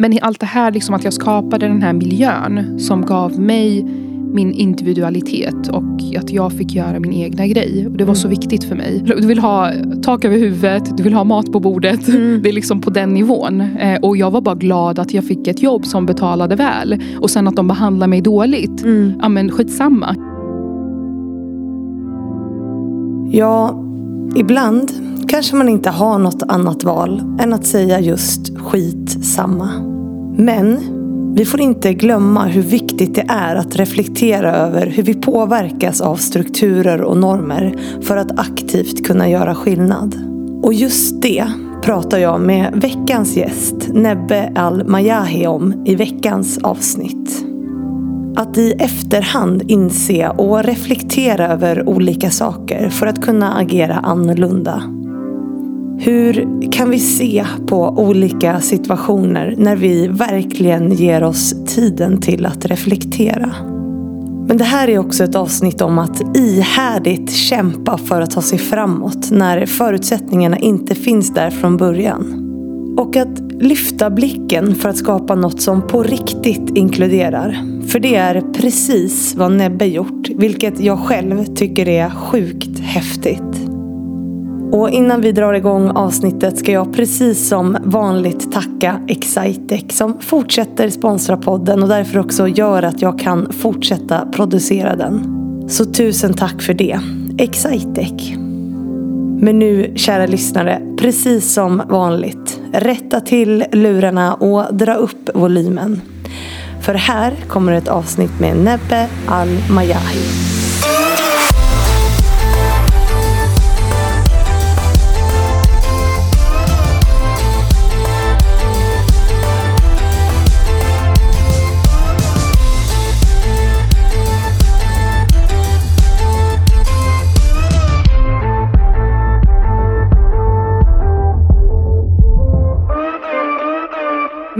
Men allt det här, liksom att jag skapade den här miljön som gav mig min individualitet och att jag fick göra min egna grej. Och det var så viktigt för mig. Du vill ha tak över huvudet, du vill ha mat på bordet. Det är liksom på den nivån. Eh, och jag var bara glad att jag fick ett jobb som betalade väl. Och sen att de behandlar mig dåligt. Mm. Ja men skitsamma. Ja, ibland kanske man inte har något annat val än att säga just skit samma. Men vi får inte glömma hur viktigt det är att reflektera över hur vi påverkas av strukturer och normer för att aktivt kunna göra skillnad. Och just det pratar jag med veckans gäst Nebbe Al-Mayahi om i veckans avsnitt. Att i efterhand inse och reflektera över olika saker för att kunna agera annorlunda. Hur kan vi se på olika situationer när vi verkligen ger oss tiden till att reflektera? Men det här är också ett avsnitt om att ihärdigt kämpa för att ta sig framåt när förutsättningarna inte finns där från början. Och att lyfta blicken för att skapa något som på riktigt inkluderar. För det är precis vad Nebbe gjort, vilket jag själv tycker är sjukt häftigt. Och innan vi drar igång avsnittet ska jag precis som vanligt tacka Excitec som fortsätter sponsra podden och därför också gör att jag kan fortsätta producera den. Så tusen tack för det, Excitec. Men nu, kära lyssnare, precis som vanligt, rätta till lurarna och dra upp volymen. För här kommer ett avsnitt med Nebbe Al-Mayahi.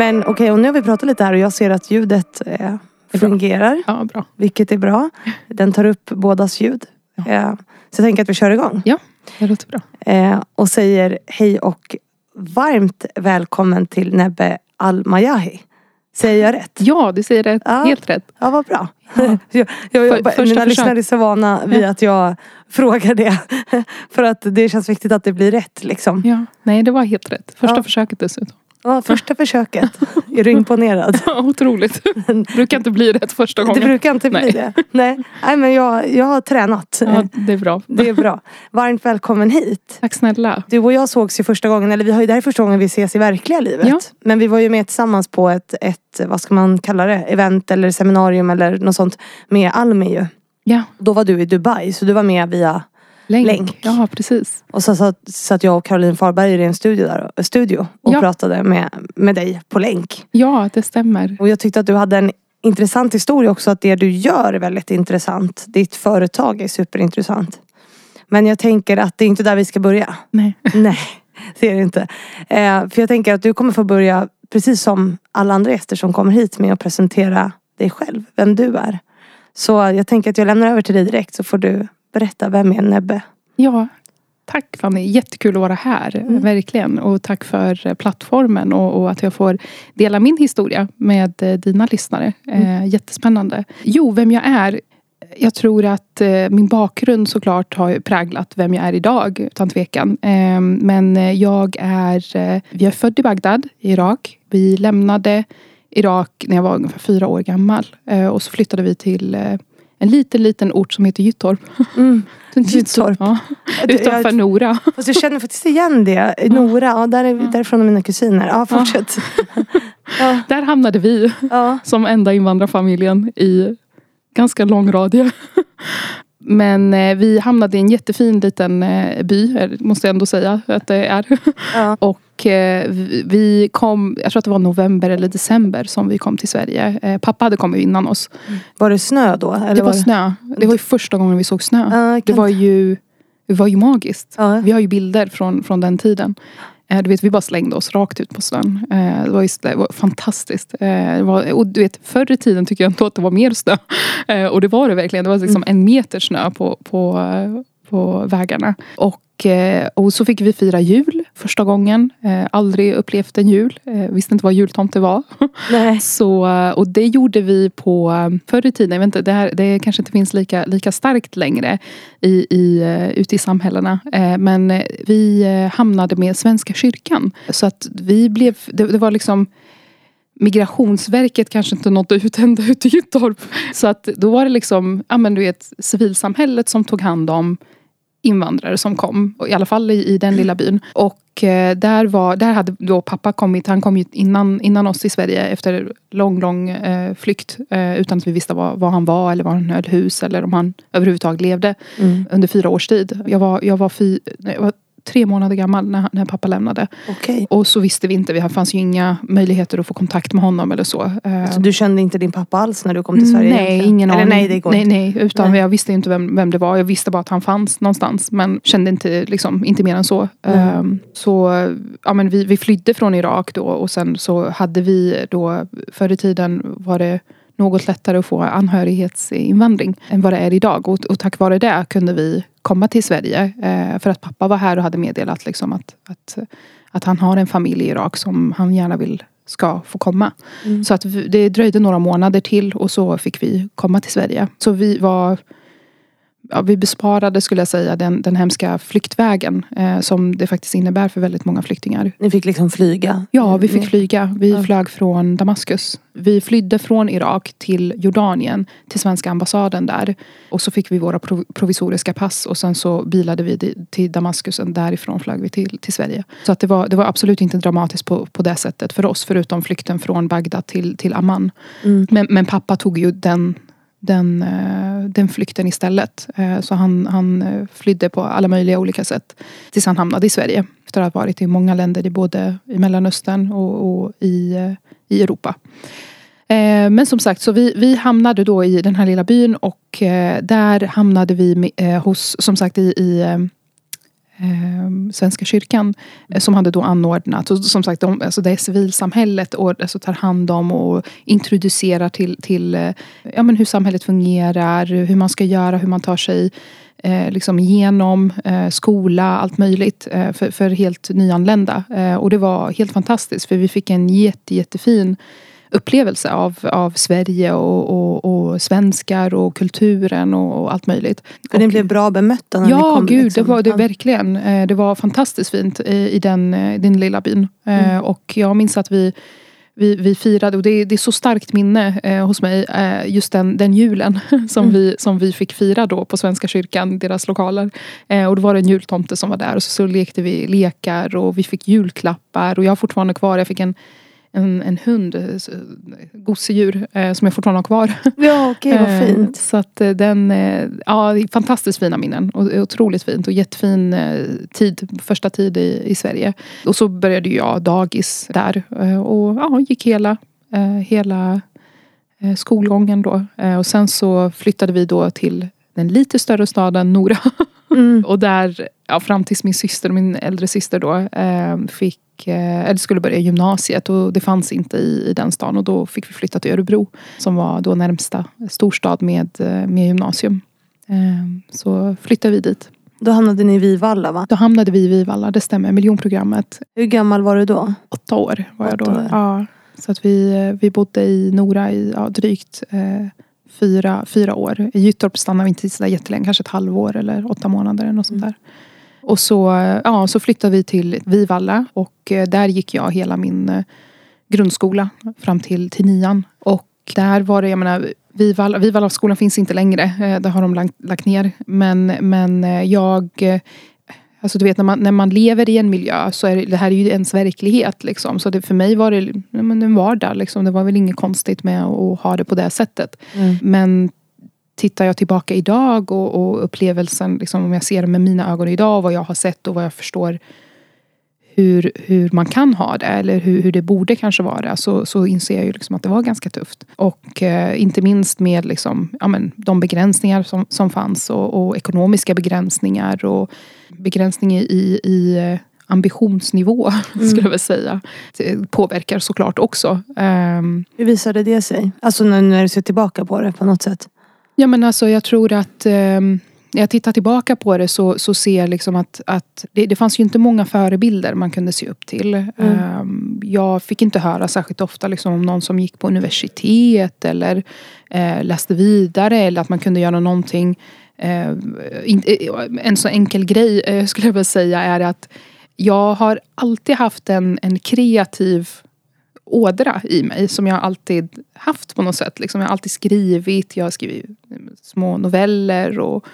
Men okej, och nu har vi pratat lite här och jag ser att ljudet eh, fungerar. Ja, bra. Vilket är bra. Den tar upp bådas ljud. Eh, så jag tänker att vi kör igång. Ja, det låter bra. Eh, och säger hej och varmt välkommen till Nebbe Al-Mayahi. Säger jag rätt? Ja, du säger rätt. Ja. Helt rätt. Ja, vad bra. jag, jag, jag, För- mina lyssnare är så vana vid att jag frågar det. För att det känns viktigt att det blir rätt liksom. Ja. Nej, det var helt rätt. Första Ja. försöket dessutom. Ja, första försöket. Är du imponerad? Ja, Otroligt. Det brukar inte bli rätt första Det gången. brukar inte bli Nej. det. Nej, Nej men jag, jag har tränat. Ja, det är bra. Det är bra. Varmt välkommen hit. Tack snälla. Du och jag sågs ju första gången, eller vi har ju, det här är första gången vi ses i verkliga livet. Ja. Men vi var ju med tillsammans på ett, ett, vad ska man kalla det, event eller seminarium eller något sånt med Almi ju. Ja, Då var du i Dubai, så du var med via länk. Länk. Ja, precis. Och så satt, satt jag och Caroline Farberg i en studio, där, studio och Ja. pratade med, med dig på länk. Ja, det stämmer. Och jag tyckte att du hade en intressant historia också. Att det du gör är väldigt intressant. Ditt företag är superintressant. Men jag tänker att det är inte där vi ska börja. Nej. Nej, det är det inte. Eh, för jag tänker att du kommer få börja, precis som alla andra gäster som kommer hit, med att presentera dig själv. Vem du är. Så jag tänker att jag lämnar över till dig direkt så får du berätta, vem är Nebbe? Ja, tack Fanny. Jättekul att vara här. Mm. Verkligen. Och tack för eh, plattformen och, och att jag får dela min historia med eh, dina lyssnare. Eh, jättespännande. Jo, vem jag är. Jag tror att eh, min bakgrund såklart har präglat vem jag är idag, utan tvekan. Eh, men eh, jag är, eh, vi är född i Bagdad, i Irak. Vi lämnade Irak när jag var ungefär fyra år gammal. Eh, och så flyttade vi till eh, en liten, liten ort som heter Gyttorp. Mm. Gyttorp. Ja, utanför jag- Nora. Fast jag känner faktiskt igen det. Nora, ja, där är, därifrån är mina kusiner. Ja, fortsätt. Ja, Där hamnade vi som enda invandrarfamiljen i ganska lång radie. Men eh, vi hamnade i en jättefin liten eh, by, eh, måste jag ändå säga att det är. ja. Och eh, vi- kom, jag tror att det var november eller december som vi kom till Sverige. Eh, pappa hade kommit innan oss. Var det snö då? Eller Det var det- snö. Det var ju första gången vi såg snö. Ja, Det var ju, det var ju magiskt. Ja. Vi har ju bilder från, från den tiden. Eh, Du vet, vi bara slängde oss rakt ut på snön. Eh, Det var, just, det var fantastiskt. Eh, Det var, och du vet, förr i tiden tycker jag inte att det var mer snö. Och det var det verkligen. Det var liksom en meter snö på, på, på vägarna. Och, eh, och så fick vi fira jul första gången. Eh, aldrig upplevt en jul. Eh, visste inte vad jultomte var. Nej. Så, och det gjorde vi på förr i tiden. Jag vet inte, det, här, det kanske inte finns lika, lika starkt längre i, i, ute i samhällena. Men vi hamnade med Svenska kyrkan. Så att vi blev, det, det var liksom Migrationsverket kanske inte nådde ut ända ut i Gyttorp. Så att då var det liksom, ja men du vet, civilsamhället som tog hand om invandrare som kom. I alla fall i, i den lilla byn. Och eh, där, var, där hade då pappa kommit. Han kom ju innan, innan oss i Sverige efter lång, lång eh, flykt. Eh, utan att vi visste var, var, han var eller var han höll hus eller om han överhuvudtaget levde. Mm. Under fyra års tid. Jag var, jag var, fy, jag var tre månader gammal när, när pappa lämnade. Okay. Och så visste vi inte, det fanns ju inga möjligheter att få kontakt med honom eller så. Eh, så du kände inte din pappa alls när du kom till Sverige? Nej, egentligen? ingen eller aning. Nej, det går nej, inte. nej, utan nej. jag visste inte vem, vem det var. Jag visste bara att han fanns någonstans. Men kände inte, liksom, inte mer än så. Mm. Um, så ja, men vi, vi flydde från Irak då och sen så hade vi då, förr i tiden var det något lättare att få anhörighetsinvandring än vad det är idag. Och, och tack vare det kunde vi komma till Sverige. Eh, för att pappa var här och hade meddelat liksom att, att, att han har en familj i Irak som han gärna vill ska få komma. Mm. Så att det dröjde några månader till och så fick vi komma till Sverige. Så vi var ja, vi besparade skulle jag säga den, den hemska flyktvägen eh, som det faktiskt innebär för väldigt många flyktingar. Ni fick liksom flyga? Ja, vi fick flyga. Vi ja. flög från Damaskus. Vi flydde från Irak till Jordanien, till svenska ambassaden där. Och så fick vi våra provisoriska pass och sen så bilade vi till Damaskus och därifrån flög vi till, till Sverige. Så att det, var, det var absolut inte dramatiskt på, på det sättet för oss förutom flykten från Bagdad till, till Amman. Mm. Men, men pappa tog ju den den, eh, den flykten istället. Eh, så han, han eh, flydde på alla möjliga olika sätt tills han hamnade i Sverige. Efter att ha varit i många länder i både i Mellanöstern och, och i, i Europa. Men som sagt, så vi, vi hamnade då i den här lilla byn och där hamnade vi hos, som sagt i, i eh, Svenska kyrkan eh, som hade då anordnat. Och som sagt, de, alltså det är civilsamhället och alltså tar hand om och introducerar till, till eh, ja, men hur samhället fungerar, hur man ska göra, hur man tar sig eh, liksom igenom eh, skola, allt möjligt eh, för, för helt nyanlända. Eh, och det var helt fantastiskt för vi fick en jätte, jättefin upplevelse av, av Sverige och, och, och svenskar och kulturen och, och allt möjligt. För ni blev bra bemötta när ja, ni kom? Ja, gud liksom. det var det verkligen. Eh, det var fantastiskt fint i, i den, eh, den lilla byn. Eh, mm. Och jag minns att vi vi, vi firade och det är, det är så starkt minne eh, hos mig eh, just den, den julen som, mm. vi, som vi fick fira då på Svenska kyrkan, deras lokaler. Eh, och då var det en jultomte som var där och så, så lekte vi lekar och vi fick julklappar och jag har fortfarande kvar, jag fick en en, en hund, eh, gosedjur, eh, som jag fortfarande har kvar. Ja, okej okay, vad eh, fint. Så att den, ja fantastiskt fina minnen. Och otroligt fint och jättefin tid, första tid i, i Sverige. Och så började jag dagis där och ja, gick hela, hela skolgången då. Och sen så flyttade vi då till den lite större staden Nora. Mm. och där, ja, fram tills min syster, min äldre syster då, fick Eh, eller skulle börja gymnasiet och det fanns inte i, i den stan och då fick vi flytta till Örebro som var då närmsta storstad med, eh, med gymnasium. Eh, så flyttade vi dit. Då hamnade ni i Vivalla va? Då hamnade vi i Vivalla, det stämmer. Miljonprogrammet. Hur gammal var du då? Åtta år var jag då. År. Ja, så att vi, vi bodde i Nora i ja, drygt eh, fyra, fyra år. I Gyttorp stannade vi inte så jättelänge, kanske ett halvår eller åtta månader eller något sånt där. Och så, ja, så flyttade vi till Vivalla och eh, där gick jag hela min eh, grundskola fram till, till nian. Och där var det, jag menar, Vivalla, Vivalla finns inte längre. Eh, det har de lagt, lagt ner. Men, men jag Alltså du vet när man, när man lever i en miljö så är det, det här är ju ens verklighet. Liksom. Så det, för mig var det men en vardag. Liksom. Det var väl inget konstigt med att ha det på det sättet. Mm. Men tittar jag tillbaka idag och, och upplevelsen, liksom, om jag ser det med mina ögon idag, vad jag har sett och vad jag förstår hur, hur man kan ha det eller hur, hur det borde kanske vara så, så inser jag ju liksom att det var ganska tufft. Och eh, inte minst med liksom, ja, men, de begränsningar som, som fanns och, och ekonomiska begränsningar och begränsning i, i eh, ambitionsnivå mm. skulle jag väl säga. Det påverkar såklart också. Um, hur visade det sig? Alltså när, när du ser tillbaka på det på något sätt? Ja men alltså jag tror att eh, när jag tittar tillbaka på det så, så ser jag liksom att, att det, det fanns ju inte många förebilder man kunde se upp till. Mm. Um, jag fick inte höra särskilt ofta liksom om någon som gick på universitet eller uh, läste vidare eller att man kunde göra någonting. Uh, in, en så enkel grej uh, skulle jag vilja säga är att jag har alltid haft en, en kreativ ådra i mig som jag alltid haft på något sätt. Liksom jag har alltid skrivit, jag har skrivit små noveller och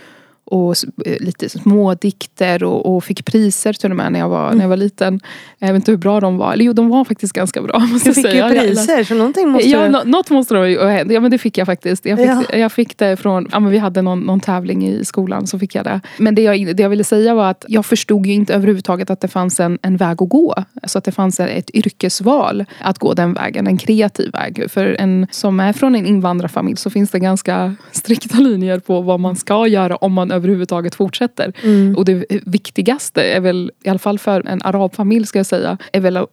och eh, lite smådikter och, och fick priser till och med när jag var, mm. när jag var liten. Jag vet inte hur bra de var. Eller jo, de var faktiskt ganska bra. Måste du fick säga. ju priser så någonting måste ja, du... något måste de ju Ja men det fick jag faktiskt. Jag fick, ja. jag fick det från, ja men vi hade någon, någon tävling i skolan så fick jag det. Men det jag, det jag ville säga var att jag förstod ju inte överhuvudtaget att det fanns en, en väg att gå. Alltså att det fanns ett yrkesval att gå den vägen, en kreativ väg. För en som är från en invandrarfamilj så finns det ganska strikta linjer på vad man ska göra om man överhuvudtaget fortsätter. Mm. Och det viktigaste är väl, i alla fall för en arabfamilj ska jag säga, är väl att,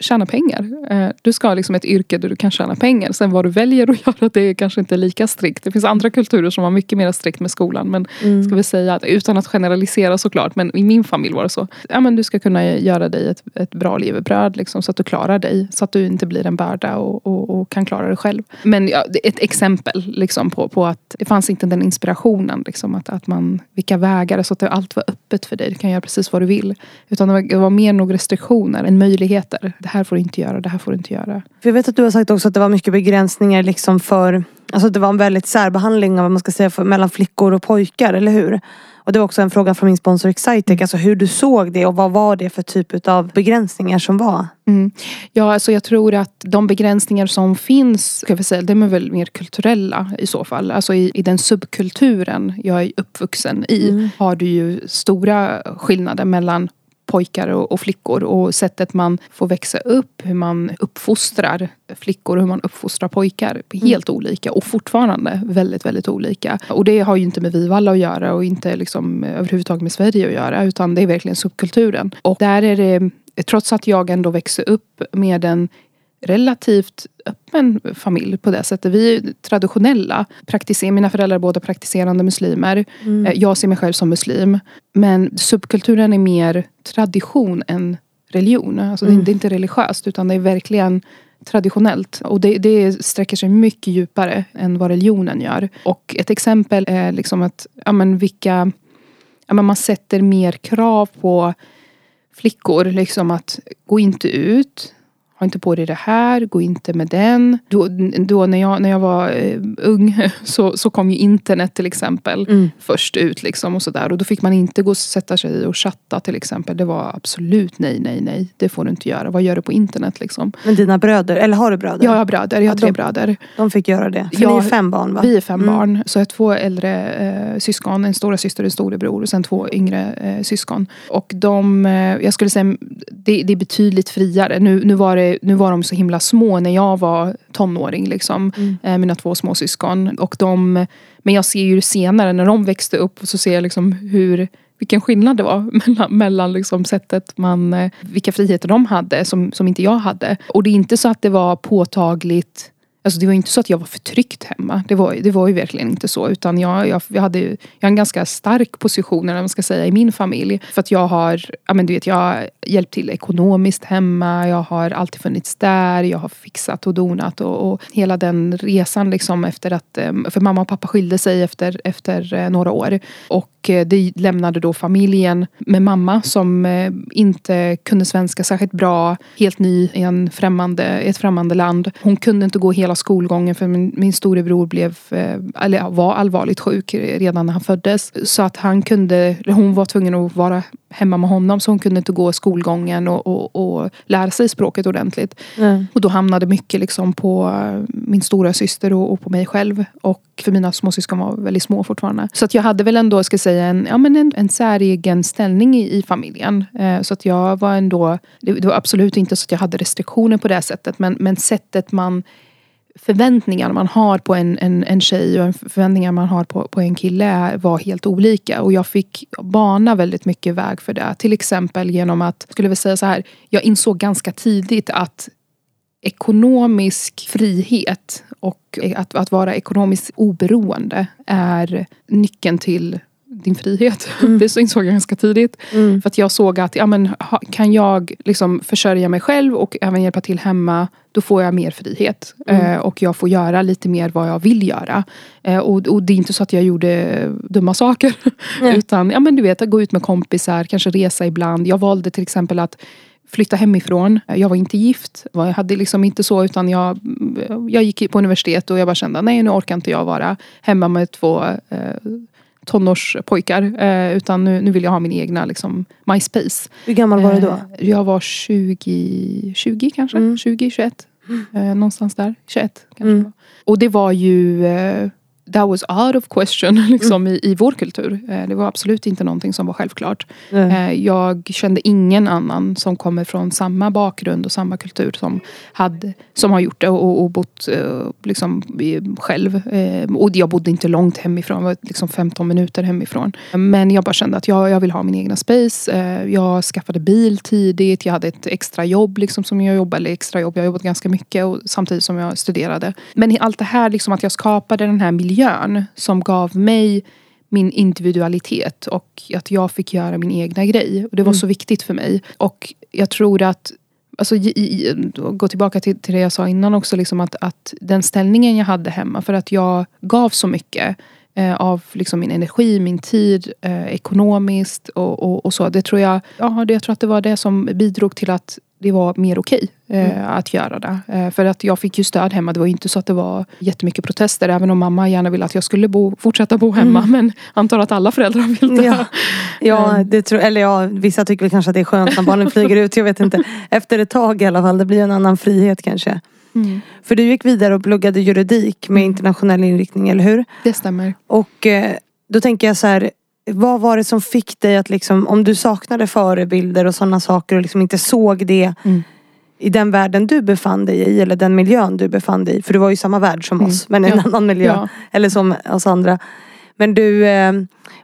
tjäna pengar. Eh, du ska ha liksom ett yrke där du kan tjäna pengar. Sen vad du väljer att göra det är kanske inte lika strikt. Det finns andra kulturer som har mycket mer strikt med skolan. Men mm. ska vi säga, utan att generalisera såklart, men i min familj var det så. Ja, men du ska kunna göra dig ett, ett bra levebröd liksom, så att du klarar dig. Så att du inte blir en börda och, och, och kan klara dig själv. Men ja, ett exempel liksom, på, på att det fanns inte den inspirationen. Liksom, att, att man vilka vägar, så att allt var öppet för dig. Du kan göra precis vad du vill. Utan det var, det var mer nog restriktioner än möjligheter. Det här får du inte göra, det här får du inte göra. För jag vet att du har sagt också att det var mycket begränsningar liksom för Alltså det var en väldigt särbehandling av vad man ska säga för, mellan flickor och pojkar, eller hur? Och det var också en fråga från min sponsor Excitec, mm. alltså hur du såg det och vad var det för typ av begränsningar som var? Mm. Ja, alltså jag tror att de begränsningar som finns, ska vi säga, de är väl mer kulturella i så fall. Alltså i, i den subkulturen jag är uppvuxen i mm. har du ju stora skillnader mellan pojkar och, och, flickor och sättet man får växa upp, hur man uppfostrar flickor och hur man uppfostrar pojkar. Helt mm. olika och fortfarande väldigt, väldigt olika. Och det har ju inte med Vivalla att göra och inte liksom överhuvudtaget med Sverige att göra utan det är verkligen subkulturen. Och där är det, trots att jag ändå växer upp med en relativt öppen familj på det sättet. Vi är traditionella. Praktiser, mina föräldrar är båda praktiserande muslimer. Mm. Eh, jag ser mig själv som muslim. Men subkulturen är mer tradition än religion. Alltså mm. det är inte religiöst utan det är verkligen traditionellt. Och det, det sträcker sig mycket djupare än vad religionen gör. Och ett exempel är liksom att ja, men vilka, ja, men man sätter mer krav på flickor. Liksom att gå inte ut, ha inte på dig det här, gå inte med den. Då, då när, jag, när jag var uh, ung så, så kom ju internet till exempel mm. först ut. Liksom och, så där. och då fick man inte gå och sätta sig och chatta till exempel. Det var absolut nej, nej, nej. Det får du inte göra. Vad gör du på internet liksom? Men dina bröder, eller har du bröder? Ja, jag har bröder. Jag har ja, tre de, bröder. De fick göra det? För ja, ni är fem barn va? Vi är fem mm. barn. Så jag har två äldre eh, syskon. En stora syster och en storebror. Och sen två yngre eh, syskon. Och de, eh, jag skulle säga, det, det är betydligt friare. Nu, nu var det nu var de så himla små när jag var tonåring. Liksom, mm. Eh, mina två småsyskon. Och de, men jag ser ju senare när de växte upp så ser jag liksom hur vilken skillnad det var mellan, mellan liksom sättet man, eh, vilka friheter de hade som, som inte jag hade. Och det är inte så att det var påtagligt Alltså det var inte så att jag var förtryckt hemma. Det var, det var ju verkligen inte så. Utan jag, jag, jag, hade, jag har en ganska stark position eller man ska säga, i min familj. För att jag har, ja men du vet, jag har hjälpt till ekonomiskt hemma. Jag har alltid funnits där. Jag har fixat och donat. Och, och hela den resan liksom efter att, ehm, för mamma och pappa skilde sig efter, efter eh, några år. Och eh, det lämnade då familjen med mamma som eh, inte kunde svenska särskilt bra. Helt ny i en främmande, ett främmande land. Hon kunde inte gå hela skolgången för min, min storebror blev, eh, eller var allvarligt sjuk redan när han föddes. Så att han kunde, hon var tvungen att vara hemma med honom så hon kunde inte gå skolgången och, och, och lära sig språket ordentligt. Mm. Och då hamnade mycket liksom på eh, min stora syster och, och, på mig själv. Och för mina småsyskon var väldigt små fortfarande. Så att jag hade väl ändå, ska säga, en, ja, men en, en säregen ställning i, i familjen. Eh, så att jag var ändå, det, det var absolut inte så att jag hade restriktioner på det sättet. Men, men sättet man förväntningar man har på en, en, en tjej och förväntningar man har på, på en kille var helt olika. Och jag fick bana väldigt mycket väg för det. Till exempel genom att, skulle vi säga så här, jag insåg ganska tidigt att ekonomisk frihet och att, att vara ekonomiskt oberoende är nyckeln till din frihet. Mm. Det insåg jag ganska tidigt. Mm. För att jag såg att ja, men, kan jag liksom försörja mig själv och även hjälpa till hemma då får jag mer frihet. Mm. Eh, och jag får göra lite mer vad jag vill göra. Eh, och, och, det är inte så att jag gjorde dumma saker. Utan ja, men du vet, att gå ut med kompisar, kanske resa ibland. Jag valde till exempel att flytta hemifrån. Jag var inte gift. Jag hade liksom inte så utan jag, jag gick på universitet och jag bara kände nej nu orkar inte jag vara hemma med två eh, tonårspojkar. Eh, utan nu, nu vill jag ha min egna liksom, MySpace. Hur gammal var du då? Eh, jag var 20, 20 kanske. Mm. 20, 21. Eh, någonstans där. 21 kanske. Mm. Och det var ju eh, that was out of question liksom, mm. i, i vår kultur. Eh, det var absolut inte någonting som var självklart. Mm. Jag kände ingen annan som kommer från samma bakgrund och samma kultur som, hade, som har gjort det och, och bott eh, liksom, själv. Och jag bodde inte långt hemifrån, var liksom 15 minuter hemifrån. Men jag bara kände att jag, jag vill ha min egna space. Jag skaffade bil tidigt, jag hade ett extra jobb liksom, som jag jobbade, eller extra jobb, jag har jobbat ganska mycket och, samtidigt som jag studerade. Men allt det här, liksom, att jag skapade den här miljön miljön som gav mig min individualitet och att jag fick göra min egna grej. Och det var mm. så viktigt för mig. Och jag tror att Alltså, gå tillbaka till, till det jag sa innan också, liksom att, att den ställningen jag hade hemma, för att jag gav så mycket av liksom min energi, min tid, eh, ekonomiskt och, och, och, så. Det tror jag, ja, det, jag tror att det var det som bidrog till att det var mer okej okay, eh, mm. att göra det. Eh, för att jag fick ju stöd hemma. Det var inte så att det var jättemycket protester. Även om mamma gärna ville att jag skulle bo, fortsätta bo hemma. Mm. Men antar att alla föräldrar vill det. Ja, ja, det tror, eller ja vissa tycker väl kanske att det är skönt när barnen flyger ut. Jag vet inte. Efter ett tag i alla fall. Det blir en annan frihet kanske. Mm. För du gick vidare och pluggade juridik med mm. internationell inriktning, eller hur? Det stämmer. Och eh, då tänker jag så här vad var det som fick dig att liksom, om du saknade förebilder och sådana saker och liksom inte såg det mm. i den världen du befann dig i eller den miljön du befann dig i. För du var ju i samma värld som mm. oss men i en ja. annan miljö. Ja. Eller som oss andra. Men du, eh,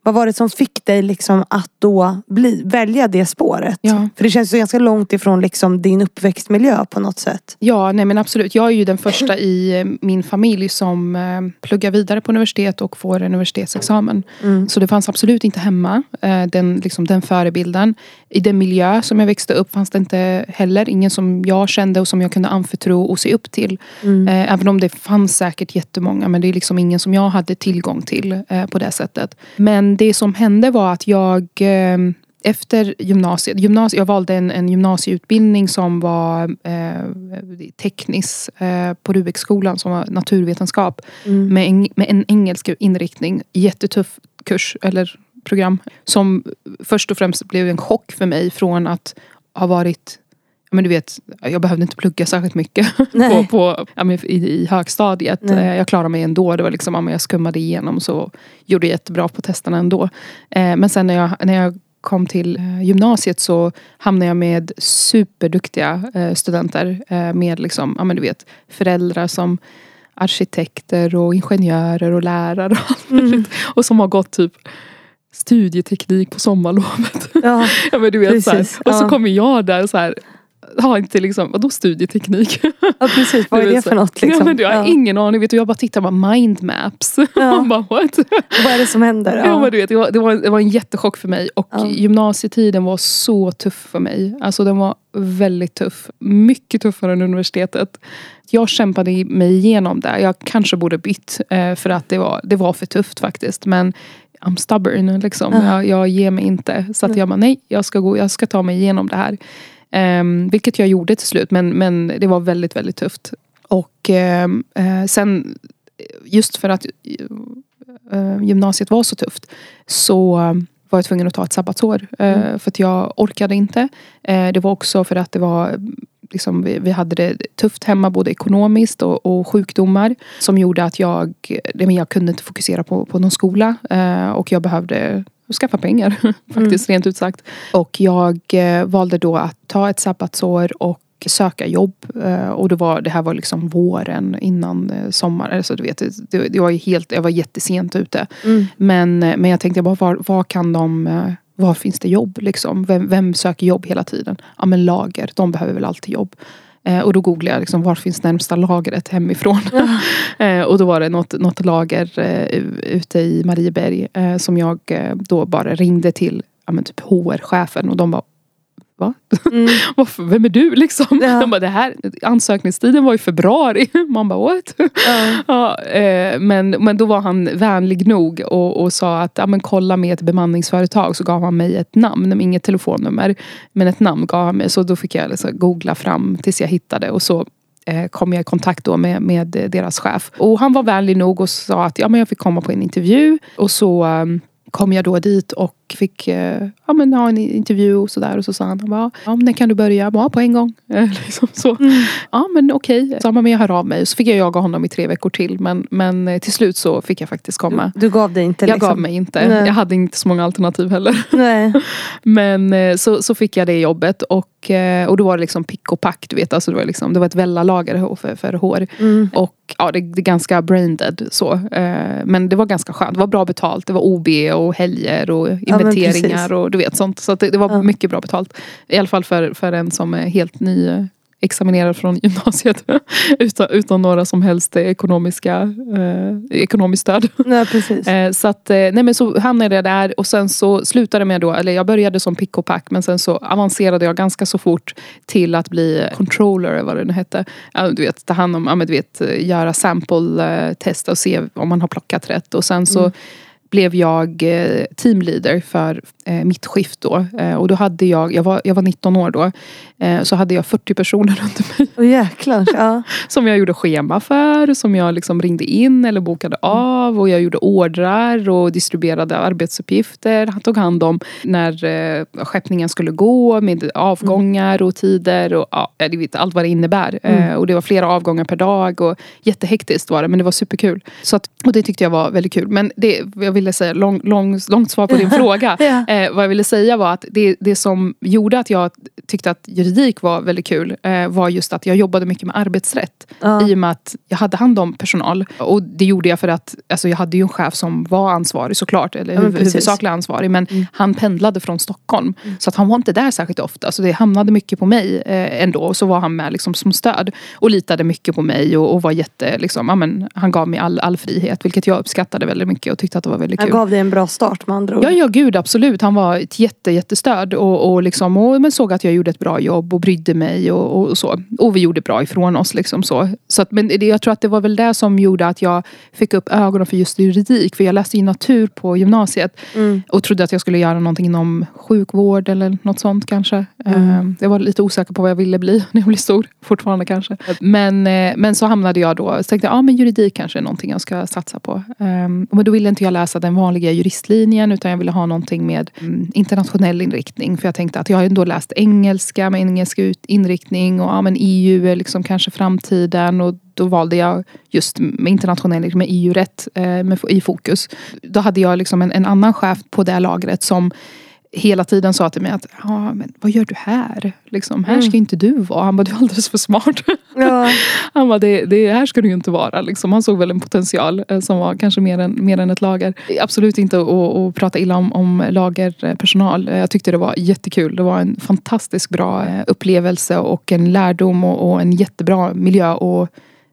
vad var det som fick dig liksom att då bli, välja det spåret? Ja. För det känns ju ganska långt ifrån liksom din uppväxtmiljö på något sätt. Ja, nej men absolut. Jag är ju den första i eh, min familj som eh, pluggar vidare på universitet och får universitetsexamen. Mm. Så det fanns absolut inte hemma, eh, den, liksom, den förebilden. I den miljö som jag växte upp fanns det inte heller ingen som jag kände och som jag kunde anförtro och se upp till. Mm. Även om det fanns säkert jättemånga men det är liksom ingen som jag hade tillgång till på det sättet. Men det som hände var att jag eh, efter gymnasiet, gymnasiet, jag valde en, en gymnasieutbildning som var eh, teknisk eh, på Rubekskolan som var naturvetenskap. Mm. Med, en, med en engelsk inriktning. Jättetuff kurs eller program. Som först och främst blev en chock för mig från att ha varit men du vet, jag behövde inte plugga särskilt mycket på, på, ja, i, i högstadiet. Nej. Eh, jag klarade mig ändå. Det var liksom, ja, jag skummade igenom så gjorde jag jättebra på testerna ändå. Eh, men sen när jag, när jag kom till eh, gymnasiet så hamnade jag med superduktiga studenter. Med liksom, ja, men du vet, föräldrar som arkitekter och ingenjörer och lärare. Och, mm. och som har gått typ studieteknik på sommarlovet. Ja, ja men du vet, så här. Och så kommer jag där så här har inte liksom, vadå studieteknik? Ja precis, vad är det för något liksom? Ja, men du har ja. ingen aning, vet du, jag bara tittar på mindmaps. Ja. bara, what? vad är det som händer? Ja. ja men du vet, det, var, det, var, det var en jättechock för mig och ja. gymnasietiden var så tuff för mig. Alltså den var väldigt tuff. Mycket tuffare än universitetet. Jag kämpade mig igenom det. Jag kanske borde bytt eh, för att det var, det var för tufft faktiskt. Men I'm stubborn liksom. Jag, jag ger mig inte. Så att jag bara, nej, jag ska, gå, jag ska ta mig igenom det här. Um, vilket jag gjorde till slut men, men det var väldigt väldigt tufft. Och um, uh, sen just för att uh, gymnasiet var så tufft så var jag tvungen att ta ett sabbatsår. Uh, mm. För att jag orkade inte. det var också för att det var Liksom, vi, vi, hade det tufft hemma både ekonomiskt och, och sjukdomar. Som gjorde att jag, jag kunde inte fokusera på, på någon skola. och jag behövde skaffa pengar faktiskt mm. rent ut sagt. Och jag eh, valde då att ta ett sabbatsår och söka jobb. Eh, och det, var, det här var liksom våren innan eh, sommar. Alltså, du vet, det, det var helt, jag var jättesent ute. Mm. Men, men jag tänkte bara, var, var kan de var finns det jobb liksom? Vem, vem, söker jobb hela tiden? Ja men lager, de behöver väl alltid jobb. Eh, och då googlade jag liksom, var finns närmsta lagret hemifrån. eh, och då var det något, något lager eh, ute i Marieberg eh, som jag då bara ringde till ja, typ HR-chefen och de bara Va? Mm. Vem är du liksom? Ja. De bara, det här, ansökningstiden var i februari. Man bara what? Ja. ja eh, men, men då var han vänlig nog och, och sa att ja, men kolla med ett bemanningsföretag så gav han mig ett namn, inget telefonnummer. Men ett namn gav han mig så då fick jag liksom googla fram tills jag hittade och så eh, kom jag i kontakt då med, med deras chef. Och han var vänlig nog och sa att ja, men jag fick komma på en intervju. Och så um, kom jag då dit och fick eh, ja, men, ha en intervju och sådär. Och så sa han, bara, ja, när kan du börja? Bara, på en gång. liksom så. Mm. Ja men okej. Okay. Så men jag hör av mig. Så fick jag jaga honom i tre veckor till. Men, men eh, till slut så fick jag faktiskt komma. Du, du gav dig inte? Liksom. Jag gav mig inte. Nej. Jag hade inte så många alternativ heller. Nej. men eh, så, så fick jag det jobbet. Och, och då var det liksom pick och pack. Du vet, alltså det, var liksom, det var ett Vella-lager för, för hår. Mm. Och ja, det, det är ganska brain dead så. Men det var ganska skönt. Det var bra betalt. Det var OB och helger och ja, inventeringar och du vet sånt. Så det, det, var ja. mycket bra betalt. I alla fall för, för en som är helt ny examinerad från gymnasiet utan, utan några som helst ekonomiska eh, ekonomiskt stöd. Nej, precis. Eh, så att, eh, nej men så hamnade jag där och sen så slutade med då, eller jag började som pick och pack men sen så avancerade jag ganska så fort till att bli controller vad det nu hette. Du vet, ta hand om, du vet, göra sample test och se om man har plockat rätt och sen så mm blev jag eh, teamleader för eh, mitt skift då. Eh, och då hade jag, jag var, jag var 19 år då. Så hade jag 40 personer runt mig. Oh, jäklar, ja. som jag gjorde schema för, som jag liksom ringde in eller bokade av. Och jag gjorde ordrar och distribuerade arbetsuppgifter. Han tog hand om när skeppningen skulle gå med avgångar och tider och ja, vet allt vad det innebär. Mm. Och det var flera avgångar per dag och jättehektiskt var det men det var superkul. Så att, och det tyckte jag var väldigt kul. Men det, jag ville säga, lång, lång, långt svar på din fråga. ja. eh, vad jag ville säga var att det, det som gjorde att jag tyckte att juridik var väldigt kul eh, var just att jag jobbade mycket med arbetsrätt. Ja. I och med att jag hade hand om personal. Och det gjorde jag för att alltså jag hade ju en chef som var ansvarig såklart. Eller ja, huvudsakligen ansvarig. Men mm. han pendlade från Stockholm. Mm. Så att han var inte där särskilt ofta. Så det hamnade mycket på mig eh, ändå. Och så var han med liksom som stöd. Och litade mycket på mig och, och var jätte, liksom, ja, men, han gav mig all, all frihet. Vilket jag uppskattade väldigt mycket och tyckte att det var väldigt kul. Han gav dig en bra start med andra ord. Ja, ja gud absolut. Han var ett jätte, jättestöd och, och, liksom, och men såg att jag gjorde ett bra jobb och brydde mig och, och så. Och vi gjorde bra ifrån oss. Liksom så. Så att, men det, jag tror att det var väl det som gjorde att jag fick upp ögonen för just juridik. För jag läste ju natur på gymnasiet. Mm. Och trodde att jag skulle göra någonting inom sjukvård eller något sånt kanske. Mm. Ehm, jag var lite osäker på vad jag ville bli när jag blev stor. Fortfarande kanske. Men, eh, men så hamnade jag då. Så tänkte jag, ja men juridik kanske är någonting jag ska satsa på. Ehm, men då ville inte jag läsa den vanliga juristlinjen utan jag ville ha någonting med mm, internationell inriktning. För jag tänkte att jag har ändå läst engelska med engelsk inriktning och ja, men EU är liksom kanske framtiden. Och då valde jag just med internationell, med EU-rätt eh, i fokus. Då hade jag liksom en, en annan chef på det lagret som hela tiden sa till mig att ja, men vad gör du här? Liksom, här ska mm. inte du vara. Han bara, du är alldeles för smart. Ja. han bara, det, det här ska du ju inte vara. Liksom. Han såg väl en potential eh, som var kanske mer än, mer än ett lager. Absolut inte att, att prata illa om, om lagerpersonal. Jag tyckte det var jättekul. Det var en fantastiskt bra eh, upplevelse och en lärdom och, och en jättebra miljö. Och,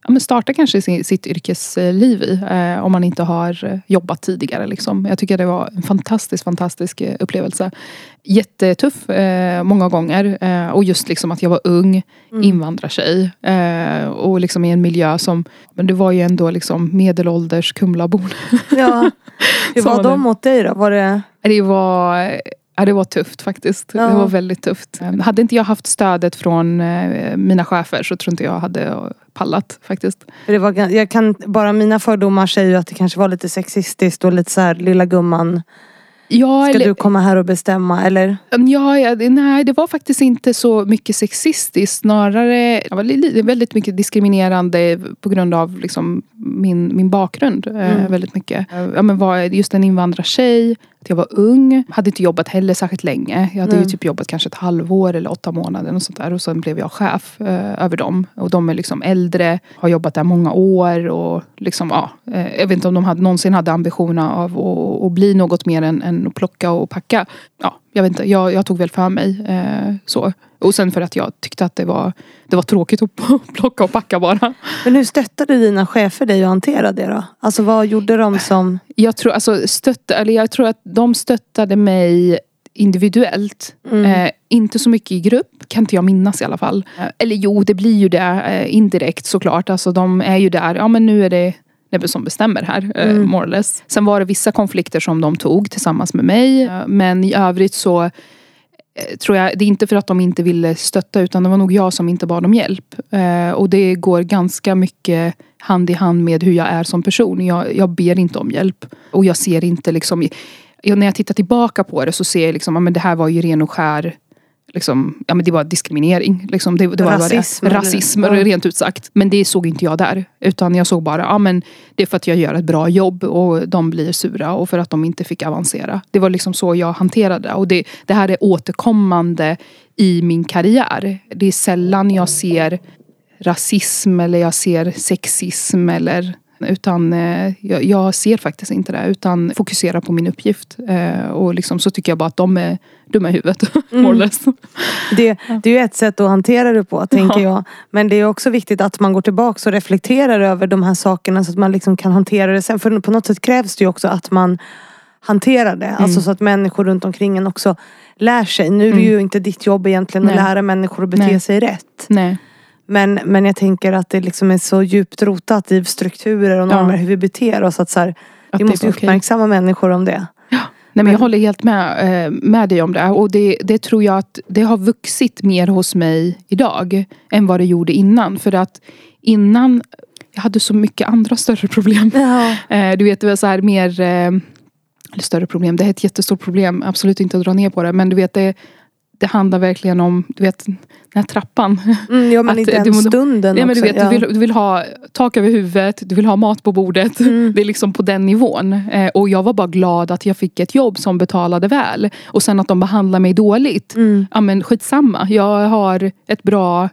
ja, men starta kanske sin, sitt yrkesliv i. Eh, om man inte har eh, jobbat tidigare. Liksom. Jag tycker det var en fantastisk, fantastisk eh, upplevelse. Jättetuff eh, många gånger. Eh, och just liksom att jag var ung, mm. invandrartjej. Eh, och liksom i en miljö som, men det var ju ändå liksom medelålders Kumlabor. Ja. Hur var de mot dig då? Var det... Det var Ja, det var tufft faktiskt. Ja. Det var väldigt tufft. Hade inte jag haft stödet från eh, mina chefer så tror inte jag hade pallat faktiskt. det var, jag kan, bara mina fördomar säger ju att det kanske var lite sexistiskt och lite så här lilla gumman Ja, Ska eller, du komma här och bestämma eller? Ja, ja, nej det var faktiskt inte så mycket sexistiskt. Snarare det var väldigt mycket diskriminerande på grund av liksom min, min bakgrund. Eh, mm. väldigt mycket. Ja, men var just en invandrartjej att jag var ung. Hade inte jobbat heller särskilt länge. Jag hade mm. ju typ jobbat kanske ett halvår eller åtta månader. Och, sånt där. och sen blev jag chef eh, över dem. Och de är liksom äldre, har jobbat där många år. Och liksom, ja, eh, jag vet inte om de hade, någonsin hade ambitionen av att, att bli något mer än, än att plocka och packa. Ja, jag vet inte, jag, jag tog väl för mig. Eh, så. Och sen för att jag tyckte att det var, det var tråkigt att plocka och packa bara. Men hur stöttade dina chefer dig att hantera det då? Alltså vad gjorde de som... Jag tror, alltså, stötta, eller jag tror att de stöttade mig individuellt. Mm. Eh, inte så mycket i grupp, kan inte jag minnas i alla fall. Eh, eller jo, det blir ju det eh, indirekt såklart. Alltså de är ju där, ja men nu är det som bestämmer här, eh, Mm. more or less. Sen var det vissa konflikter som de tog tillsammans med mig. Eh, men i övrigt så eh, tror jag, det är inte för att de inte ville stötta utan det var nog jag som inte bad om hjälp. Och det går ganska mycket hand i hand med hur jag är som person. Jag, jag ber inte om hjälp. Och jag ser inte liksom, när jag tittar tillbaka på det så ser jag liksom, men det här var ju ren och skär Liksom, ja, men det var diskriminering. Liksom, det, det var Rasism, Bara, rasism, Ja. rent ut sagt. Men det såg inte jag där. Utan jag såg bara, ja men det är för att jag gör ett bra jobb och de blir sura och för att de inte fick avancera. Det var liksom så jag hanterade det. Och det, det här är återkommande i min karriär. Det är sällan jag ser rasism eller jag ser sexism eller utan eh, jag, jag ser faktiskt inte det utan fokuserar på min uppgift. Eh, och liksom, så tycker jag bara att de är dumma i huvudet. less. Det, det är ju ett sätt att hantera det på tänker jag. Men det är också viktigt att man går tillbaka och reflekterar över de här sakerna så att man liksom kan hantera det sen. För på något sätt krävs det ju också att man hanterar det. Mm. Alltså så att människor runt omkring en också lär sig. Nu är det ju inte ditt jobb egentligen att Mm. Nej. lära människor att bete Nej. sig rätt. Nej. Men, men jag tänker att det liksom är så djupt rotat i strukturer och normer Ja. hur vi beter oss. Att så här, Att vi måste uppmärksamma människor om det. Nej, men jag håller helt med, eh, med dig om det. Och det, det tror jag att det har vuxit mer hos mig idag än vad det gjorde innan. För att innan, jag hade så mycket andra större problem. Ja. Eh, Du vet, det var så här mer... eh, Eller större problem, det är ett jättestort problem. Absolut inte att dra ner på det. Men du vet, det, det handlar verkligen om, du vet, den här trappan. Mm, ja men Att i den du stunden Ja, men du, också. vet, du, vill, du vill ha tak över huvudet, du vill ha mat på bordet. Mm. Det är liksom på den nivån. Eh, och jag var bara glad att jag fick ett jobb som betalade väl. Och sen att de behandlar mig dåligt. Mm. Ja men skitsamma, jag har ett bra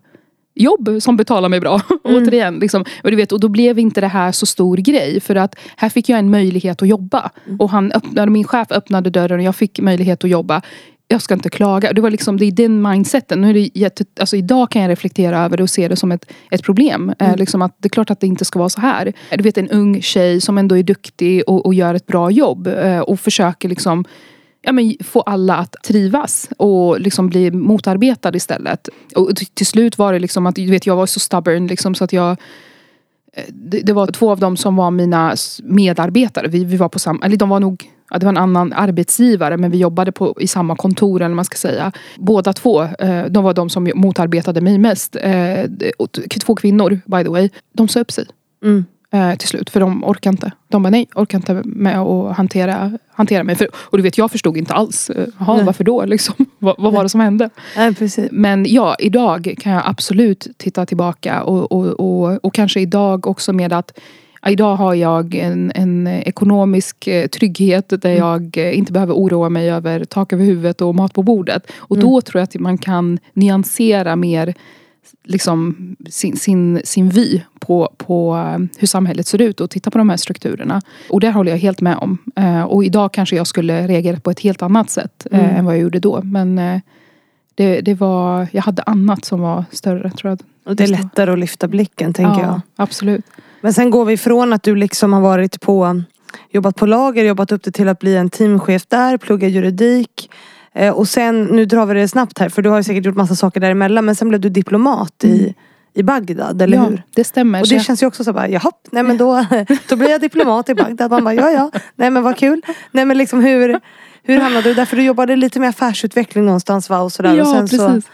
jobb som betalar mig bra. Mm. Återigen. Liksom. Och, du vet, och då blev inte det här så stor grej. För att här fick jag en möjlighet att jobba. Mm. Och han öppnade, min chef öppnade dörren och jag fick möjlighet att jobba. Jag ska inte klaga. Det var liksom, det är den mindseten. Nu är det jätte, alltså idag kan jag reflektera över det och se det som ett, ett problem. Eh, liksom att det är klart att det inte ska vara så här. Du vet en ung tjej som ändå är duktig och, och gör ett bra jobb. Eh, och försöker liksom ja, men få alla att trivas och liksom bli motarbetad istället. Och till, slut var det liksom att du vet, jag var så stubborn liksom, så att jag eh, det, det var två av dem som var mina medarbetare. Vi, vi var på samma, eller de var nog Ja, det var en annan arbetsgivare men vi jobbade på, i samma kontor eller man ska säga. Båda två, eh, de var de som motarbetade mig mest. Eh, två kvinnor by the way. De sa upp sig Mm. eh, till slut. För de orkar inte. De bara nej, orkar inte med att hantera, hantera mig. För, och du vet, jag förstod inte alls. Eh, Jaha, varför då? Liksom? vad, vad var det som hände? Nej, precis. Men ja, idag kan jag absolut titta tillbaka. Och, och, och, och kanske idag också med att Idag har jag en, en ekonomisk eh, trygghet där Mm. jag eh, inte behöver oroa mig över tak över huvudet och mat på bordet. Och Mm. då tror jag att man kan nyansera mer liksom, sin, sin, sin vy på, på eh, hur samhället ser ut och titta på de här strukturerna. Och det håller jag helt med om. Och idag kanske jag skulle reagera på ett helt annat sätt Mm. än vad jag gjorde då. Men det, det var, jag hade annat som var större tror jag. Och det är lättare att lyfta blicken tänker jag. absolut. Men sen går vi ifrån att du liksom har varit på Jobbat på lager, jobbat upp det till att bli en teamchef där, plugga juridik. Eh, och sen, nu drar vi det snabbt här för du har ju säkert gjort massa saker däremellan. Men sen blev du diplomat i, i Bagdad, eller ja, hur? det stämmer. Och Så det känns ju också så bara, jaha, nej men då, då blir jag diplomat i Bagdad. Man bara, ja ja, nej men vad kul. Nej men liksom hur, hur hamnade du där? För du jobbade lite med affärsutveckling någonstans va? Och, sådär. ja, och sen, så, precis.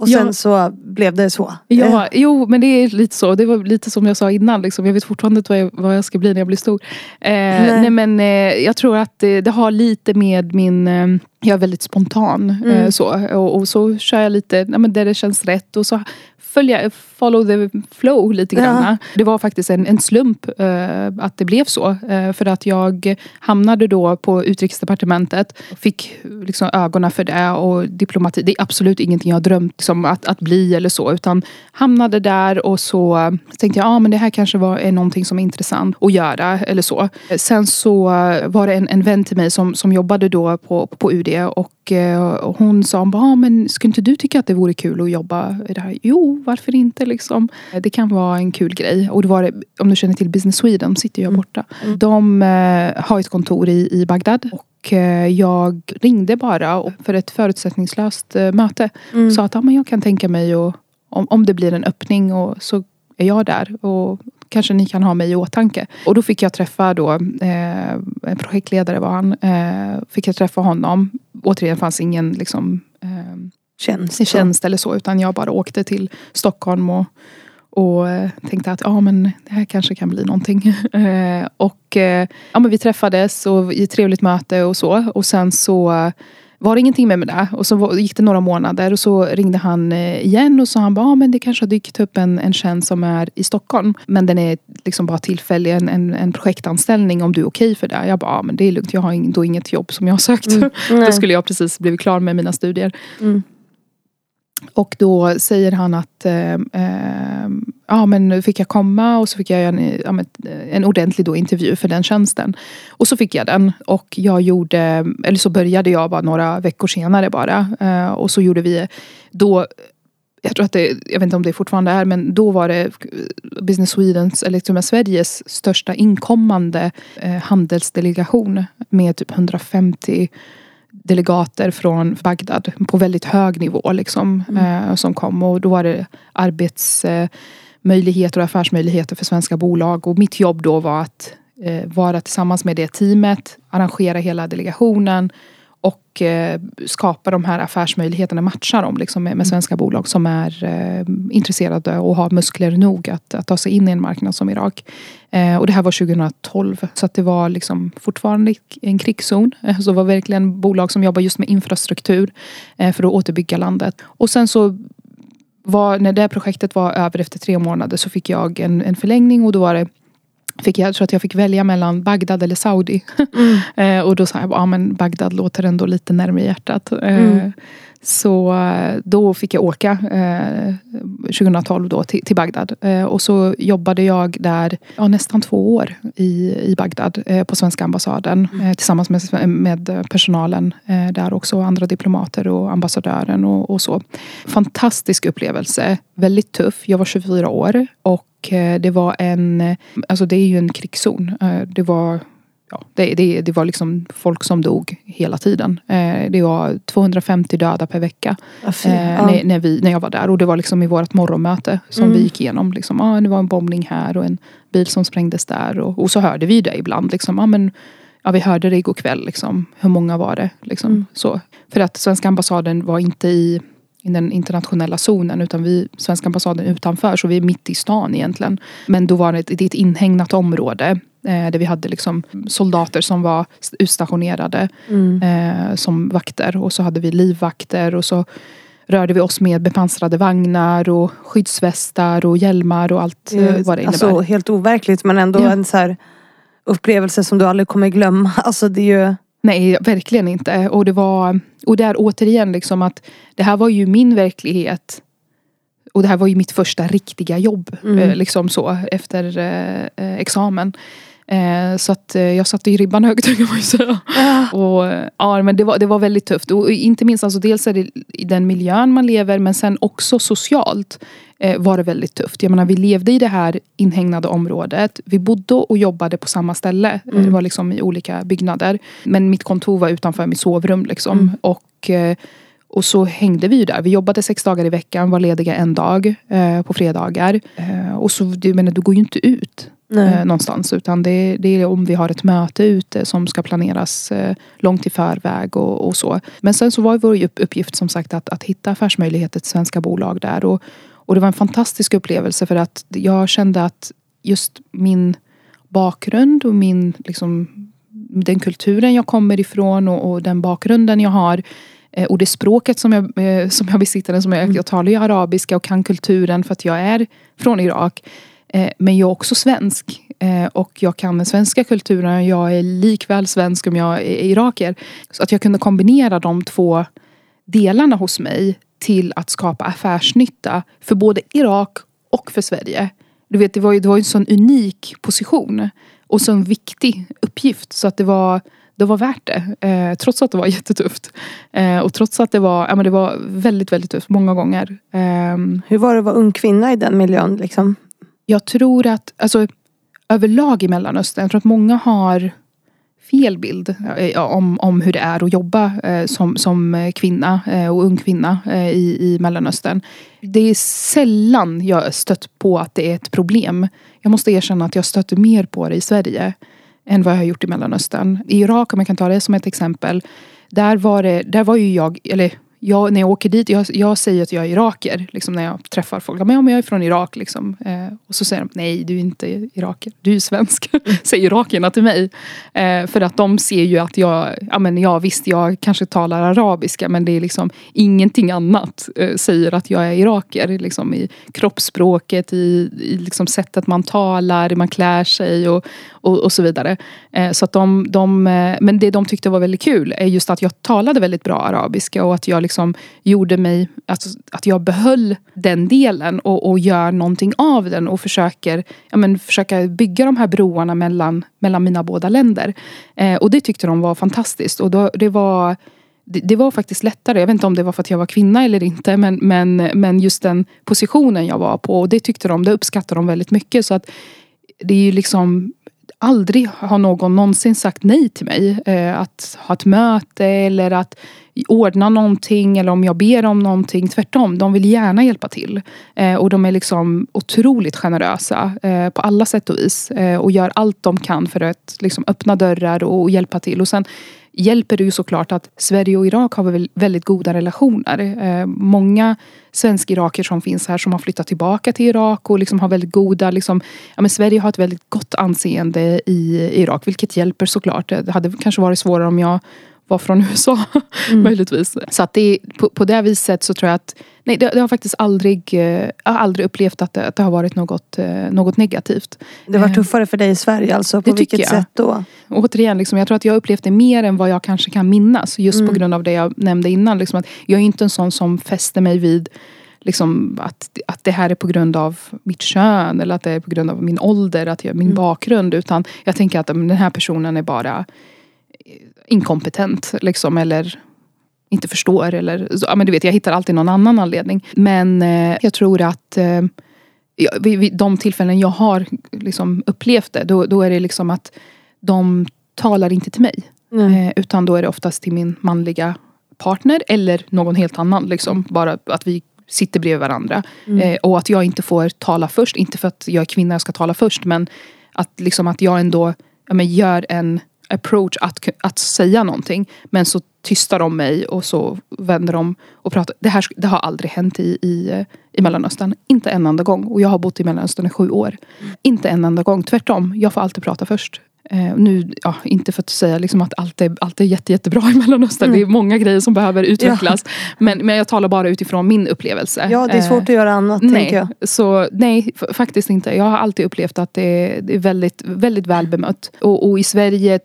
Och sen Ja. så blev det så. Ja, jo men det är lite så. Det var lite som jag sa innan. Liksom. Jag vet fortfarande inte vad jag, vad jag ska bli när jag blir stor. Eh, nej. men eh, jag tror att det, det har lite med min... Eh, jag är väldigt spontan. Mm. Eh, så. Och, och så kör jag lite nej, men där det känns rätt. Och så följer jag, follow the flow lite Ja. grann. Det var faktiskt en, en slump eh, att det blev så. Eh, för att jag hamnade då på utrikesdepartementet. Fick liksom ögonen för det och diplomati. Det är absolut ingenting jag drömt liksom att, att bli eller så. Utan hamnade där och så tänkte jag, ja ah, men det här kanske var, är någonting som är intressant att göra eller så. Sen så var det en, en vän till mig som, som jobbade då på, på UD och, och hon sa, ah, men skulle inte du tycka att det vore kul att jobba i det här? Jo, varför inte liksom. Det kan vara en kul grej. Och det var om du känner till Business Sweden, de sitter ju här mm. borta. Mm. De eh, har ett kontor i, i Bagdad. Och eh, jag ringde bara för ett förutsättningslöst eh, möte. Mm. Sa att ah, men jag kan tänka mig och, om, om det blir en öppning och så är jag där. Och kanske ni kan ha mig i åtanke. Och då fick jag träffa då, eh, projektledare var han. Eh, fick jag träffa honom. Återigen fanns ingen liksom, eh, tjänst, tjänst eller så. Utan jag bara åkte till Stockholm och och eh, tänkte att ja, men det här kanske kan bli någonting. Eh, och eh, ja, men vi träffades och i ett trevligt möte och så. Och sen så var det ingenting med, med det. Och så gick det några månader och så ringde han igen och sa han bara, ja, men det kanske har dykt upp en, en tjänst som är i Stockholm. Men den är liksom bara tillfällig, en, en, en projektanställning om du är okej okay för det. Jag bara, ja, men det är lugnt, jag har då inget jobb som jag har sökt. Mm. då skulle jag precis blivit klar med mina studier. Mm. Och då säger han att eh, eh, ja, men fick jag komma och så fick jag en, ja, eh, en ordentlig då intervju för den tjänsten. Och så fick jag den och jag gjorde, eller så började jag bara några veckor senare bara. Eh, och så gjorde vi då jag tror att det, jag vet inte om det fortfarande är, men då var det eh, Business Swedens, eller till och med Sveriges största inkommande eh, handelsdelegation med typ 150 delegater från Bagdad på väldigt hög nivå liksom, mm. eh, som kom. Och då var det arbetsmöjligheter och affärsmöjligheter för svenska bolag. Och mitt jobb då var att eh, vara tillsammans med det teamet, arrangera hela delegationen och eh, skapa de här affärsmöjligheterna, matcha dem liksom med, med mm. svenska bolag som är eh, intresserade och har muskler nog att, att ta sig in i en marknad som Irak. Eh, och det här var 2012 så att det var liksom fortfarande en krigszon. Så det var verkligen bolag som jobbar just med infrastruktur för att återbygga landet. Och sen så var, när det projektet var över efter tre månader så fick jag en, en förlängning och då var det fick jag, tror att jag fick välja mellan Bagdad eller Saudi. Mm. eh, och då sa jag, ja men Bagdad låter ändå lite närmare hjärtat. Eh, mm. Så eh, då fick jag åka eh, 2012 då till, till Bagdad. Eh, och så jobbade jag där ja, nästan två år i, i Bagdad eh, på svenska ambassaden. Mm. Eh, tillsammans med, med personalen eh, där också. Andra diplomater och ambassadören och, och, så. Fantastisk upplevelse. Väldigt tuff. Jag var 24 år. Och det var en, alltså det är ju en krigszon. Det var ja, det, det, det var liksom folk som dog hela tiden. Eh, det var 250 döda per vecka eh, när, när, vi, när jag var där. Och det var liksom i vårt morgonmöte som mm. vi gick igenom. Liksom, ah, det var en bombning här och en bil som sprängdes där. Och, och så hörde vi det ibland. Liksom, ah, men, ja, vi hörde det igår kväll. Liksom, hur många var det? Liksom, mm. så. För att svenska ambassaden var inte i i den internationella zonen utan vi, svenska ambassaden utanför så vi är mitt i stan egentligen. Men då var det, det ett inhägnat område Eh, där vi hade liksom soldater som var utstationerade mm. eh, som vakter. Och så hade vi livvakter och så rörde vi oss med bepansrade vagnar och skyddsvästar och hjälmar och allt eh, vad det innebär. Alltså helt overkligt men ändå ja. en så upplevelse som du aldrig kommer glömma. Alltså det är ju... Nej, verkligen inte. Och det var, och där återigen liksom att det här var ju min verklighet. Och det här var ju mitt första riktiga jobb. Mm. Eh, liksom så efter eh, examen. Eh, så att eh, jag satte ju ribban högt kan man ju säga. Ja. Och, ja, men det, var, det var väldigt tufft. Och inte minst, alltså, dels är det i den miljön man lever men sen också socialt eh, var det väldigt tufft. Jag menar, vi levde i det här inhägnade området. Vi bodde och jobbade på samma ställe. Mm. Det var liksom i olika byggnader. Men mitt kontor var utanför mitt sovrum. Liksom. Mm. Och, och så hängde vi ju där. Vi jobbade sex dagar i veckan, var lediga en dag eh, på fredagar. Eh, och så, du menar, du går ju inte ut eh, någonstans. Utan det, det, är om vi har ett möte ute som ska planeras eh, långt i förväg och, och, så. Men sen så var vår uppgift som sagt att, att hitta affärsmöjligheter till svenska bolag där. Och, och det var en fantastisk upplevelse för att jag kände att just min bakgrund och min liksom, den kulturen jag kommer ifrån och, och den bakgrunden jag har Eh, och det språket som jag, eh, som jag besitter, som jag, jag talar ju arabiska och kan kulturen för att jag är från Irak. Eh, men jag är också svensk och jag kan den svenska kulturen. Jag är likväl svensk om jag är iraker. Så att jag kunde kombinera de två delarna hos mig till att skapa affärsnytta för både Irak och för Sverige. Du vet, det var ju, det var en sån unik position och så en viktig uppgift så att det var det var värt det. Eh, trots att det var jättetufft. Eh, och trots att det var, ja, men det var väldigt, väldigt tufft många gånger. Eh, Hur var det att vara ung kvinna i den miljön? Liksom? Jag tror att, alltså överlag i Mellanöstern, jag tror att många har fel bild eh, om, om hur det är att jobba eh, som, som kvinna eh, och ung kvinna i, i Mellanöstern. Det är sällan jag stött på att det är ett problem. Jag måste erkänna att jag stöter mer på det i Sverige än vad jag har gjort i Mellanöstern. I Irak, om jag kan ta det som ett exempel. Där var, det, där var ju jag, eller jag, när jag åker dit, jag, jag säger att jag är iraker. Liksom när jag träffar folk. Men, jag är från Irak. Liksom. Eh, och så säger de, nej du är inte iraker. Du är svensk. säger irakierna till mig. Eh, för att de ser ju att jag, ja men ja visst jag kanske talar arabiska men det är liksom ingenting annat eh, säger att jag är iraker. Liksom I kroppsspråket, i, i liksom sättet man talar, man klär sig och, och, och så vidare. Eh, så att de, de, eh, men det de tyckte var väldigt kul är just att jag talade väldigt bra arabiska och att jag liksom gjorde mig, alltså, att jag behöll den delen och, och gör någonting av den och försöker, ja, men, försöka bygga de här broarna mellan, mellan mina båda länder. Eh, och det tyckte de var fantastiskt och då, det var det, det, var faktiskt lättare. Jag vet inte om det var för att jag var kvinna eller inte. Men, men, men just den positionen jag var på. Och det tyckte de, det uppskattade de väldigt mycket. Så att det är ju liksom aldrig har någon någonsin sagt nej till mig. Eh, att ha ett möte eller att ordna någonting eller om jag ber om någonting. Tvärtom, de vill gärna hjälpa till. Eh, och de är liksom otroligt generösa eh, på alla sätt och vis. Och gör allt de kan för att liksom, öppna dörrar och, och hjälpa till. Och sen hjälper det ju såklart att Sverige och Irak har väldigt goda relationer. Eh, många svensk-iraker som finns här som har flyttat tillbaka till Irak och liksom har väldigt goda, liksom, ja, men Sverige har ett väldigt gott anseende i Irak vilket hjälper såklart. Det hade kanske varit svårare om jag var från USA. Mm. möjligtvis. Så att det, på, på det viset så tror jag att Nej, det, det har faktiskt aldrig, eh, jag har aldrig upplevt att det, att det har varit något, eh, något negativt. Det var eh, tuffare för dig i Sverige alltså? På vilket sätt då? Återigen, liksom, jag tror att jag upplevt det mer än vad jag kanske kan minnas. Just mm. på grund av det jag nämnde innan. Liksom, att jag är inte en sån som fäster mig vid liksom, att, att det här är på grund av mitt kön eller att det är på grund av min ålder, att jag, min mm. bakgrund. Utan jag tänker att den här personen är bara inkompetent. Liksom, eller inte förstår. Eller, ja, men du vet, jag hittar alltid någon annan anledning. Men eh, jag tror att eh, vid, vid de tillfällen jag har liksom, upplevt det, då, då är det liksom att de talar inte till mig. Eh, utan då är det oftast till min manliga partner eller någon helt annan. Liksom. Bara att vi sitter bredvid varandra. Mm. Eh, och att jag inte får tala först. Inte för att jag är kvinna och ska tala först. Men att, liksom, att jag ändå ja, men gör en approach att, att säga någonting. Men så tystar de mig och så vänder de och pratar. Det här det har aldrig hänt i, i, i Mellanöstern. Inte en enda gång. Och jag har bott i Mellanöstern i sju år. Mm. Inte en enda gång. Tvärtom. Jag får alltid prata först. Eh, nu, ja, inte för att säga liksom att allt är, allt är jätte, jättebra i Mellanöstern. Mm. Det är många grejer som behöver utvecklas. Ja. Men, men jag talar bara utifrån min upplevelse. Ja, det är svårt eh, att göra annat. Nej, jag. Så, nej faktiskt inte. Jag har alltid upplevt att det är, det är väldigt, väldigt väl bemött. Och, och i Sverige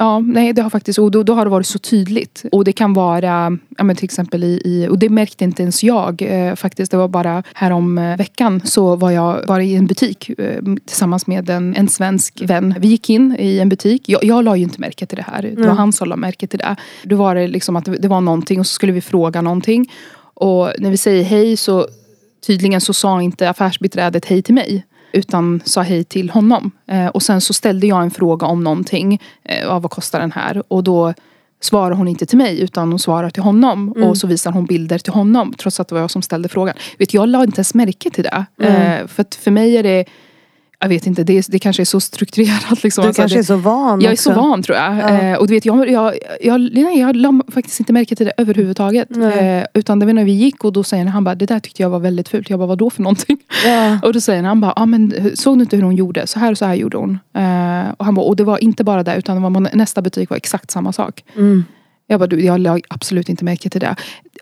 Ja, nej det har faktiskt, och då, då har det varit så tydligt. Och det kan vara, ja men till exempel i, i och det märkte inte ens jag eh, faktiskt. Det var bara härom eh, veckan så var jag bara i en butik eh, tillsammans med en, en svensk vän. Vi gick in i en butik. Jag, jag la ju inte märke till det här. Det var mm. han som la märke till det. Då var det liksom att det, det var någonting och så skulle vi fråga någonting. Och när vi säger hej så tydligen så sa inte affärsbiträdet hej till mig utan sa hej till honom. Eh, och sen så ställde jag en fråga om någonting. Eh, vad kostar den här? Och då svarar hon inte till mig utan hon svarar till honom. Mm. Och så visar hon bilder till honom trots att det var jag som ställde frågan. Vet, jag la inte ens märke till det. Mm. Eh, för att för mig är det jag vet inte, det, det kanske är så strukturerat. Liksom. Du alltså, kanske det, är så van Jag också. är så van tror jag. Ja. Eh, och du vet, jag, jag, jag, nej, jag la faktiskt inte märke till det överhuvudtaget. Eh, utan det var när vi gick och då säger han, han bara, det där tyckte jag var väldigt fult. Jag bara, vad då för någonting? Ja. och då säger han, han bara, ah, men, såg du inte hur hon gjorde? Så här och så här gjorde hon. Eh, och han bara, och det var inte bara det utan det var, nästa butik var exakt samma sak. Mm. Jag bara, du, jag la absolut inte märke till det.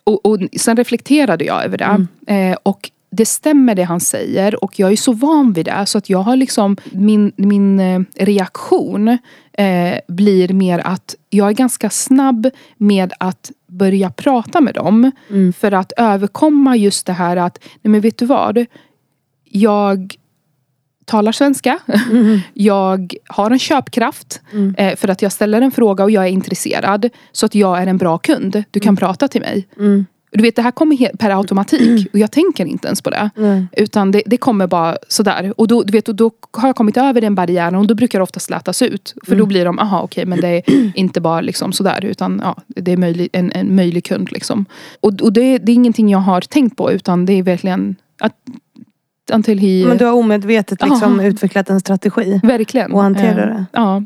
Och, och sen reflekterade jag över det. Mm. Eh, och det stämmer det han säger och jag är så van vid det så att jag har liksom min, min eh, reaktion eh, blir mer att jag är ganska snabb med att börja prata med dem. Mm. För att överkomma just det här att, nej men vet du vad? Jag talar svenska. Mm. Jag har en köpkraft eh, för att jag ställer en fråga och jag är intresserad. Så att jag är en bra kund. Du kan prata till mig. Mm. Du vet det här kommer per automatik och jag tänker inte ens på det. Nej. Utan det, det kommer bara sådär. Och då, du vet, och då har jag kommit över den barriären och då brukar det ofta slätas ut. För då blir de, aha okej men det är inte bara liksom sådär utan ja, det är möjlig, en, en möjlig kund. Liksom. Och, och det, det är ingenting jag har tänkt på utan det är verkligen att until he... Men du har omedvetet liksom utvecklat en strategi. verkligen. och hantera Eh, det. Ja.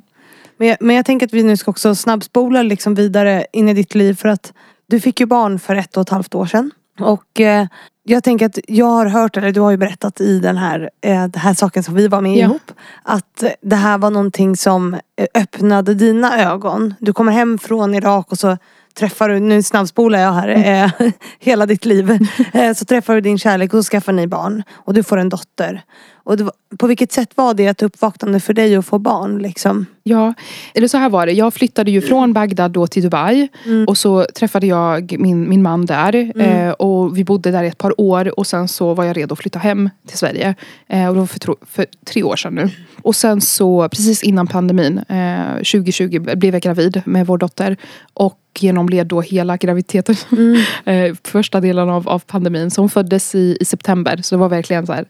Men jag, men jag tänker att vi nu ska också snabbspola liksom vidare in i ditt liv för att du fick ju barn för ett och ett halvt år sedan. Och eh, jag tänker att jag har hört, eller du har ju berättat i den här, eh, den här saken som vi var med Ja. ihop. Att det här var någonting som eh, öppnade dina ögon. Du kommer hem från Irak och så träffar du, nu snabbspolar jag här, eh, hela ditt liv. Eh, så träffar du din kärlek och så skaffar ni barn. Och du får en dotter. Och det på vilket sätt var det ett uppvaknande för dig att få barn liksom? Ja, eller så här var det. Jag flyttade ju från Bagdad då till Dubai. Och så träffade jag min, min man där. Eh, och vi bodde där i ett par år. Och sen så var jag redo att flytta hem till Sverige. Eh, och det var för, tro, för tre år sedan nu. Och sen så precis innan pandemin, eh, 2020, blev jag gravid med vår dotter. Och genomled då hela graviditeten. eh, första delen av, av pandemin. Så hon föddes i, i september. Så det var verkligen så här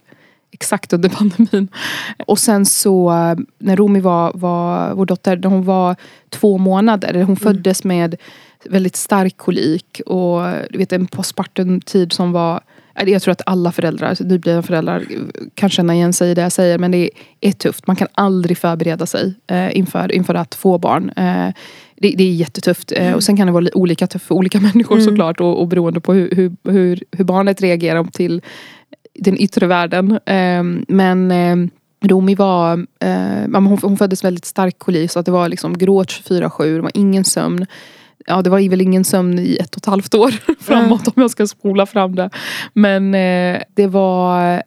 exakt under pandemin. Och sen så eh, när Romi var, var vår dotter, när hon var två månader. Hon föddes med väldigt stark kolik och du vet en postpartum-tid som var eller Jag tror att alla föräldrar, nyblivna föräldrar kan känna igen sig i det jag säger men det är tufft. Man kan aldrig förbereda sig eh, inför, inför att få barn. Eh, det, det är jättetufft. Eh, och sen kan det vara li- olika tufft för olika människor såklart och, och beroende på hur, hur, hur, hur barnet reagerar till den yttre världen. Eh, men eh, Romi var, eh, hon, hon föddes väldigt stark kolik så att det var liksom gråt 24-7, det var ingen sömn. Ja det var väl ingen sömn i ett och ett halvt år framåt om jag ska spola fram det. Men eh, det var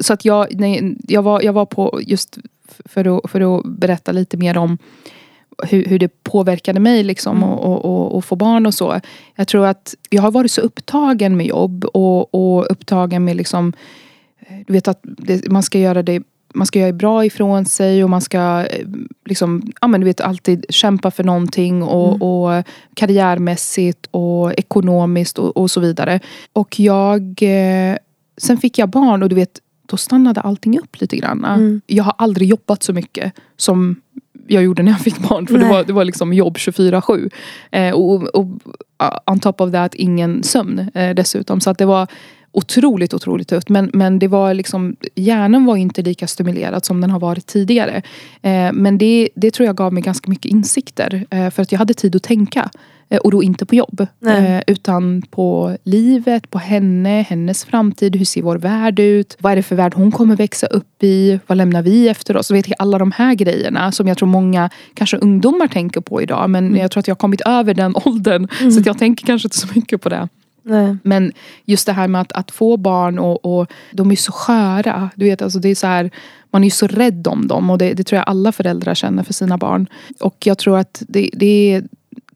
så att jag, nej, jag, var, jag var på just för att, för att berätta lite mer om hur, hur det påverkade mig liksom och, och, och, och få barn och så. Jag tror att jag har varit så upptagen med jobb och, och upptagen med liksom Du vet att det, man ska göra det man ska göra bra ifrån sig och man ska eh, liksom, ja, men du vet, alltid kämpa för någonting och, och karriärmässigt och ekonomiskt och, och så vidare. Och jag eh, Sen fick jag barn och du vet då stannade allting upp lite grann. Jag har aldrig jobbat så mycket som jag gjorde när jag fick barn. För det var, det var liksom jobb 24-7. Eh, och, och uh, on top of that ingen sömn eh, dessutom. Så att det var otroligt, otroligt tufft. Men, men det var liksom, hjärnan var inte lika stimulerad som den har varit tidigare. Eh, men det, det tror jag gav mig ganska mycket insikter. Eh, för att jag hade tid att tänka. Eh, och då inte på jobb. Nej. Eh, utan på livet, på henne, hennes framtid. Hur ser vår värld ut? Vad är det för värld hon kommer växa upp i? Vad lämnar vi efter oss? Så vet jag, alla de här grejerna som jag tror många, kanske ungdomar tänker på idag. Men jag tror att jag har kommit över den åldern. Så att jag tänker kanske inte så mycket på det. Nej. Men just det här med att, att få barn och, och de är så sköra. Du vet, alltså det är så här, man är ju så rädd om dem och det, det tror jag alla föräldrar känner för sina barn. Och jag tror att det, det är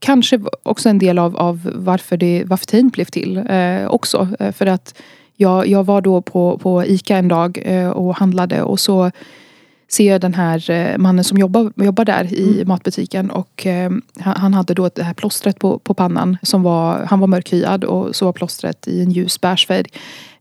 kanske också en del av, av varför, det, varför Tain blev till eh, också. Eh, för att jag, jag var då på, på ICA en dag eh, och handlade och så ser jag den här eh, mannen som jobbar, jobbar där i matbutiken och eh, han, han hade då det här plåstret på, på pannan som var, han var mörkhyad och så var plåstret i en ljus bärsfärg.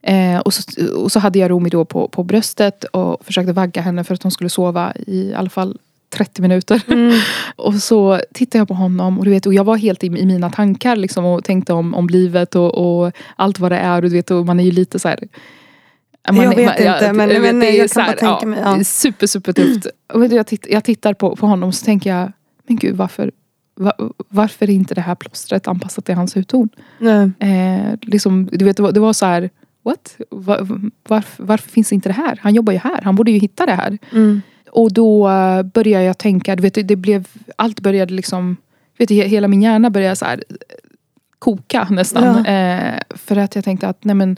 Eh, och, så, och så hade jag Romi då på, på bröstet och försökte vagga henne för att hon skulle sova i alla fall 30 minuter. och så tittade jag på honom och, du vet, och jag var helt i, i mina tankar liksom, och tänkte om, om livet och, och allt vad det är. Och, du vet, och man är ju lite så här Jag vet inte, men- du men det är jag kan bara här, tänka mig, ja. det är Super, super tufft. Och jag, titt, jag tittar på, på honom och så tänker jag, men gud varför, va, varför är inte det här plåstret anpassat till hans hudton? Nej. Eh, liksom, du vet, det, var, det var så här, what? Va, varför, varför finns inte det här? Han jobbar ju här, han borde ju hitta det här. Mm. Och då eh, började jag tänka, du vet, det blev, allt började liksom, vet, he- hela min hjärna började så här, eh, koka nästan. Ja. Eh, för att jag tänkte att nej men,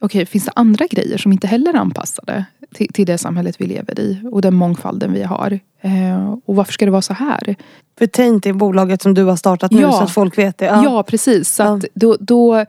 okej, finns det andra grejer som inte heller är anpassade till, till det samhället vi lever i och den mångfalden vi har? Eh, och varför ska det vara så här? För Taint är bolaget som du har startat nu Ja. så att folk vet det. Ja, precis. Så Ja. då, då,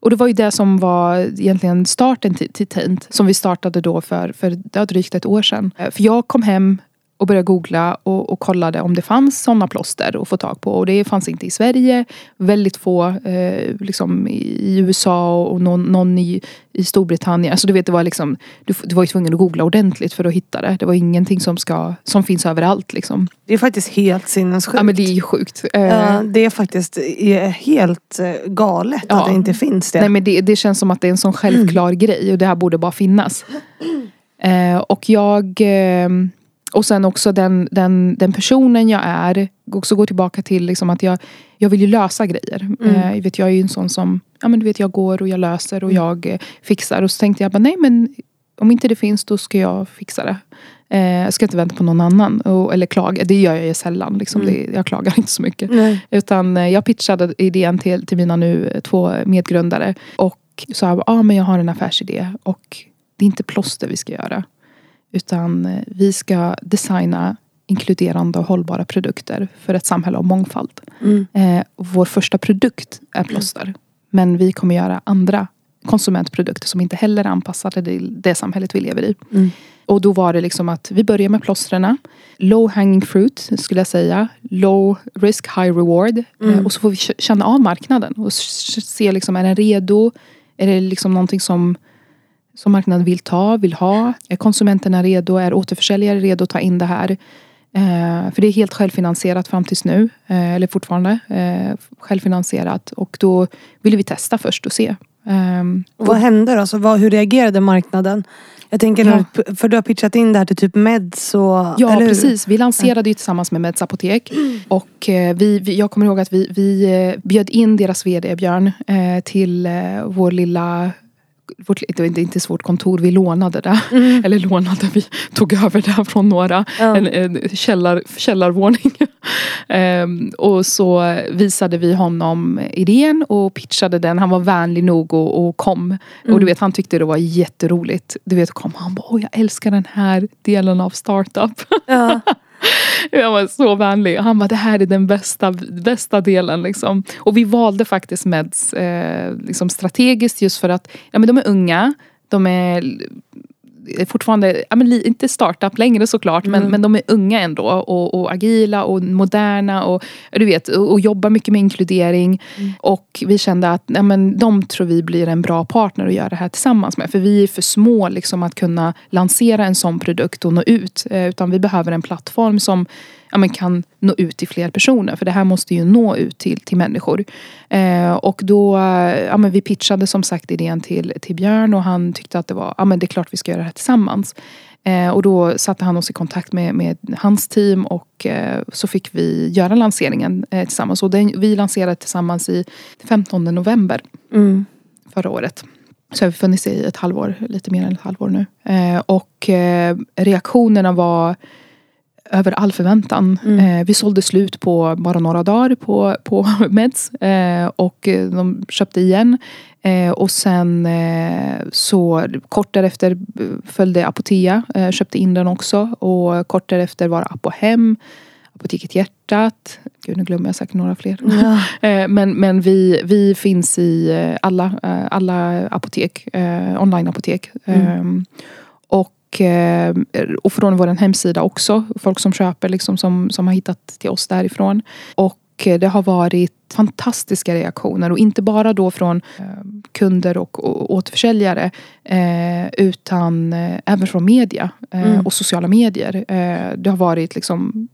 och det var ju det som var egentligen starten till, till Taint. Som vi startade då för, för drygt ett år sedan. Eh, för jag kom hem och började googla och, och kollade om det fanns sådana plåster att få tag på. Och det fanns inte i Sverige. Väldigt få eh, liksom i USA och någon, någon i, i Storbritannien. Alltså du vet, det var liksom, du, du var ju tvungen att googla ordentligt för att hitta det. Det var ingenting som, ska, som finns överallt. Liksom. Det är faktiskt helt sinnessjukt. Ja men det är ju sjukt. Eh, det är faktiskt är helt eh, galet Ja. att det inte finns det. Nej men det, det känns som att det är en sån självklar grej och det här borde bara finnas. Eh, och jag eh, och sen också den, den, den personen jag är. Också gå tillbaka till liksom att jag, jag vill ju lösa grejer. Eh, jag, vet, jag är ju en sån som, ja men du vet jag går och jag löser och jag eh, fixar. Och så tänkte jag bara nej men om inte det finns då ska jag fixa det. Eh, jag ska inte vänta på någon annan. Och, eller klaga, det gör jag ju sällan. Liksom. Det, jag klagar inte så mycket. Nej. Utan eh, jag pitchade idén till, till mina nu eh, två medgrundare. Och sa ja ah, men jag har en affärsidé. Och det är inte plåster vi ska göra. Utan eh, vi ska designa inkluderande och hållbara produkter för ett samhälle av mångfald. Mm. Eh, vår första produkt är plåster. Men vi kommer göra andra konsumentprodukter som inte heller är anpassade till det samhället vi lever i. Mm. Och då var det liksom att vi börjar med plåstren. Low hanging fruit skulle jag säga. Low risk, high reward. Eh, och så får vi känna av marknaden och se liksom, är den redo? Är det liksom någonting som, som marknaden vill ta, vill ha? Är konsumenterna redo? Är återförsäljare redo att ta in det här? Eh, för det är helt självfinansierat fram tills nu. Eh, eller fortfarande eh, självfinansierat. Och då ville vi testa först och se. Ehm, Och vad hände då? Så vad, hur reagerade marknaden? Jag tänker, Ja. för du har pitchat in det här till typ Meds och... Ja precis, vi lanserade ju tillsammans med Meds apotek. Och eh, vi, vi, jag kommer ihåg att vi, vi eh, bjöd in deras VD Björn eh, till vår lilla vårt, det inte, inte så vårt kontor, vi lånade det. Eller lånade, vi tog över det från några. Ja. En, en källar, källarvåning. Ehm, och så visade vi honom idén och pitchade den. Han var vänlig nog och, och kom. Och du vet, han tyckte det var jätteroligt. Du vet, kom han bara, jag älskar den här delen av startup. Ja. Han var så vänlig. Han bara, det här är den bästa, bästa delen. Liksom. Och vi valde faktiskt Meds eh, liksom strategiskt just för att ja, men de är unga. De är fortfarande, ja, men inte startup längre såklart, men, men de är unga ändå och, och agila och moderna och du vet, och, och jobbar mycket med inkludering. Och vi kände att ja, men de tror vi blir en bra partner att göra det här tillsammans med. För vi är för små liksom, att kunna lansera en sån produkt och nå ut. Eh, utan vi behöver en plattform som ja, men kan nå ut till fler personer. För det här måste ju nå ut till, till människor. Eh, och då, ja, men vi pitchade som sagt idén till, till Björn och han tyckte att det var, ja men det är klart vi ska göra det här tillsammans. Eh, och då satte han oss i kontakt med, med hans team och eh, så fick vi göra lanseringen eh, tillsammans. Och den, vi lanserade tillsammans i 15 november Mm. förra året. Så har vi funnits i ett halvår, lite mer än ett halvår nu. Eh, och eh, reaktionerna var över all förväntan. Eh, vi sålde slut på bara några dagar på, på Meds. Eh, och eh, de köpte igen. Eh, och sen eh, så kort därefter eh, följde Apotea, köpte in den också. Och kort därefter var Apohem, Apoteket Hjärtat. Gud nu glömmer jag säkert några fler. Ja. Men, men vi, vi finns i alla, alla apotek, online-apotek. Ehm, Och, eh, och från vår hemsida också. Folk som köper liksom som, som har hittat till oss därifrån. Och det har varit fantastiska reaktioner och inte bara då från eh, kunder och, och återförsäljare eh, utan även från media eh, och sociala medier. Det har varit liksom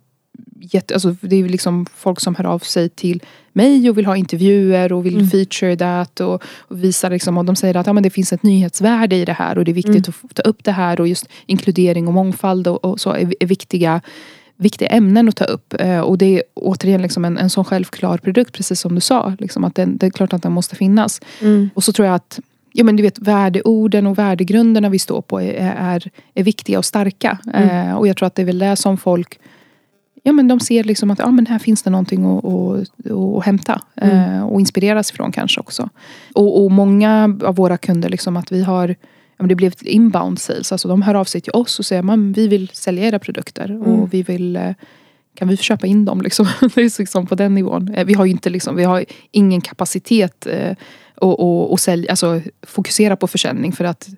jätte, alltså det är ju liksom folk som hör av sig till mig och vill ha intervjuer och vill feature that och, och visa liksom, och de säger att ja, men det finns ett nyhetsvärde i det här och det är viktigt att få ta upp det här och just inkludering och mångfald och, och så är, är viktiga viktiga ämnen att ta upp. Eh, och det är återigen liksom en, en sån självklar produkt precis som du sa. Liksom att den, det är klart att den måste finnas. Mm. Och så tror jag att ja, men du vet, värdeorden och värdegrunderna vi står på är, är, är viktiga och starka. Eh, och jag tror att det är väl det som folk ja, men de ser liksom att ja, men här finns det någonting att, att, att hämta. Mm. Eh, och inspireras ifrån kanske också. Och, och många av våra kunder, liksom att vi har men det blev ett inbound sales. Alltså de hör av sig till oss och säger man vi vill sälja era produkter. Mm. Och vi vill eh, kan vi köpa in dem liksom? Det är liksom på den nivån. Eh, Vi har ju inte liksom, vi har ingen kapacitet eh, och, och, och alltså, fokusera på försäljning för att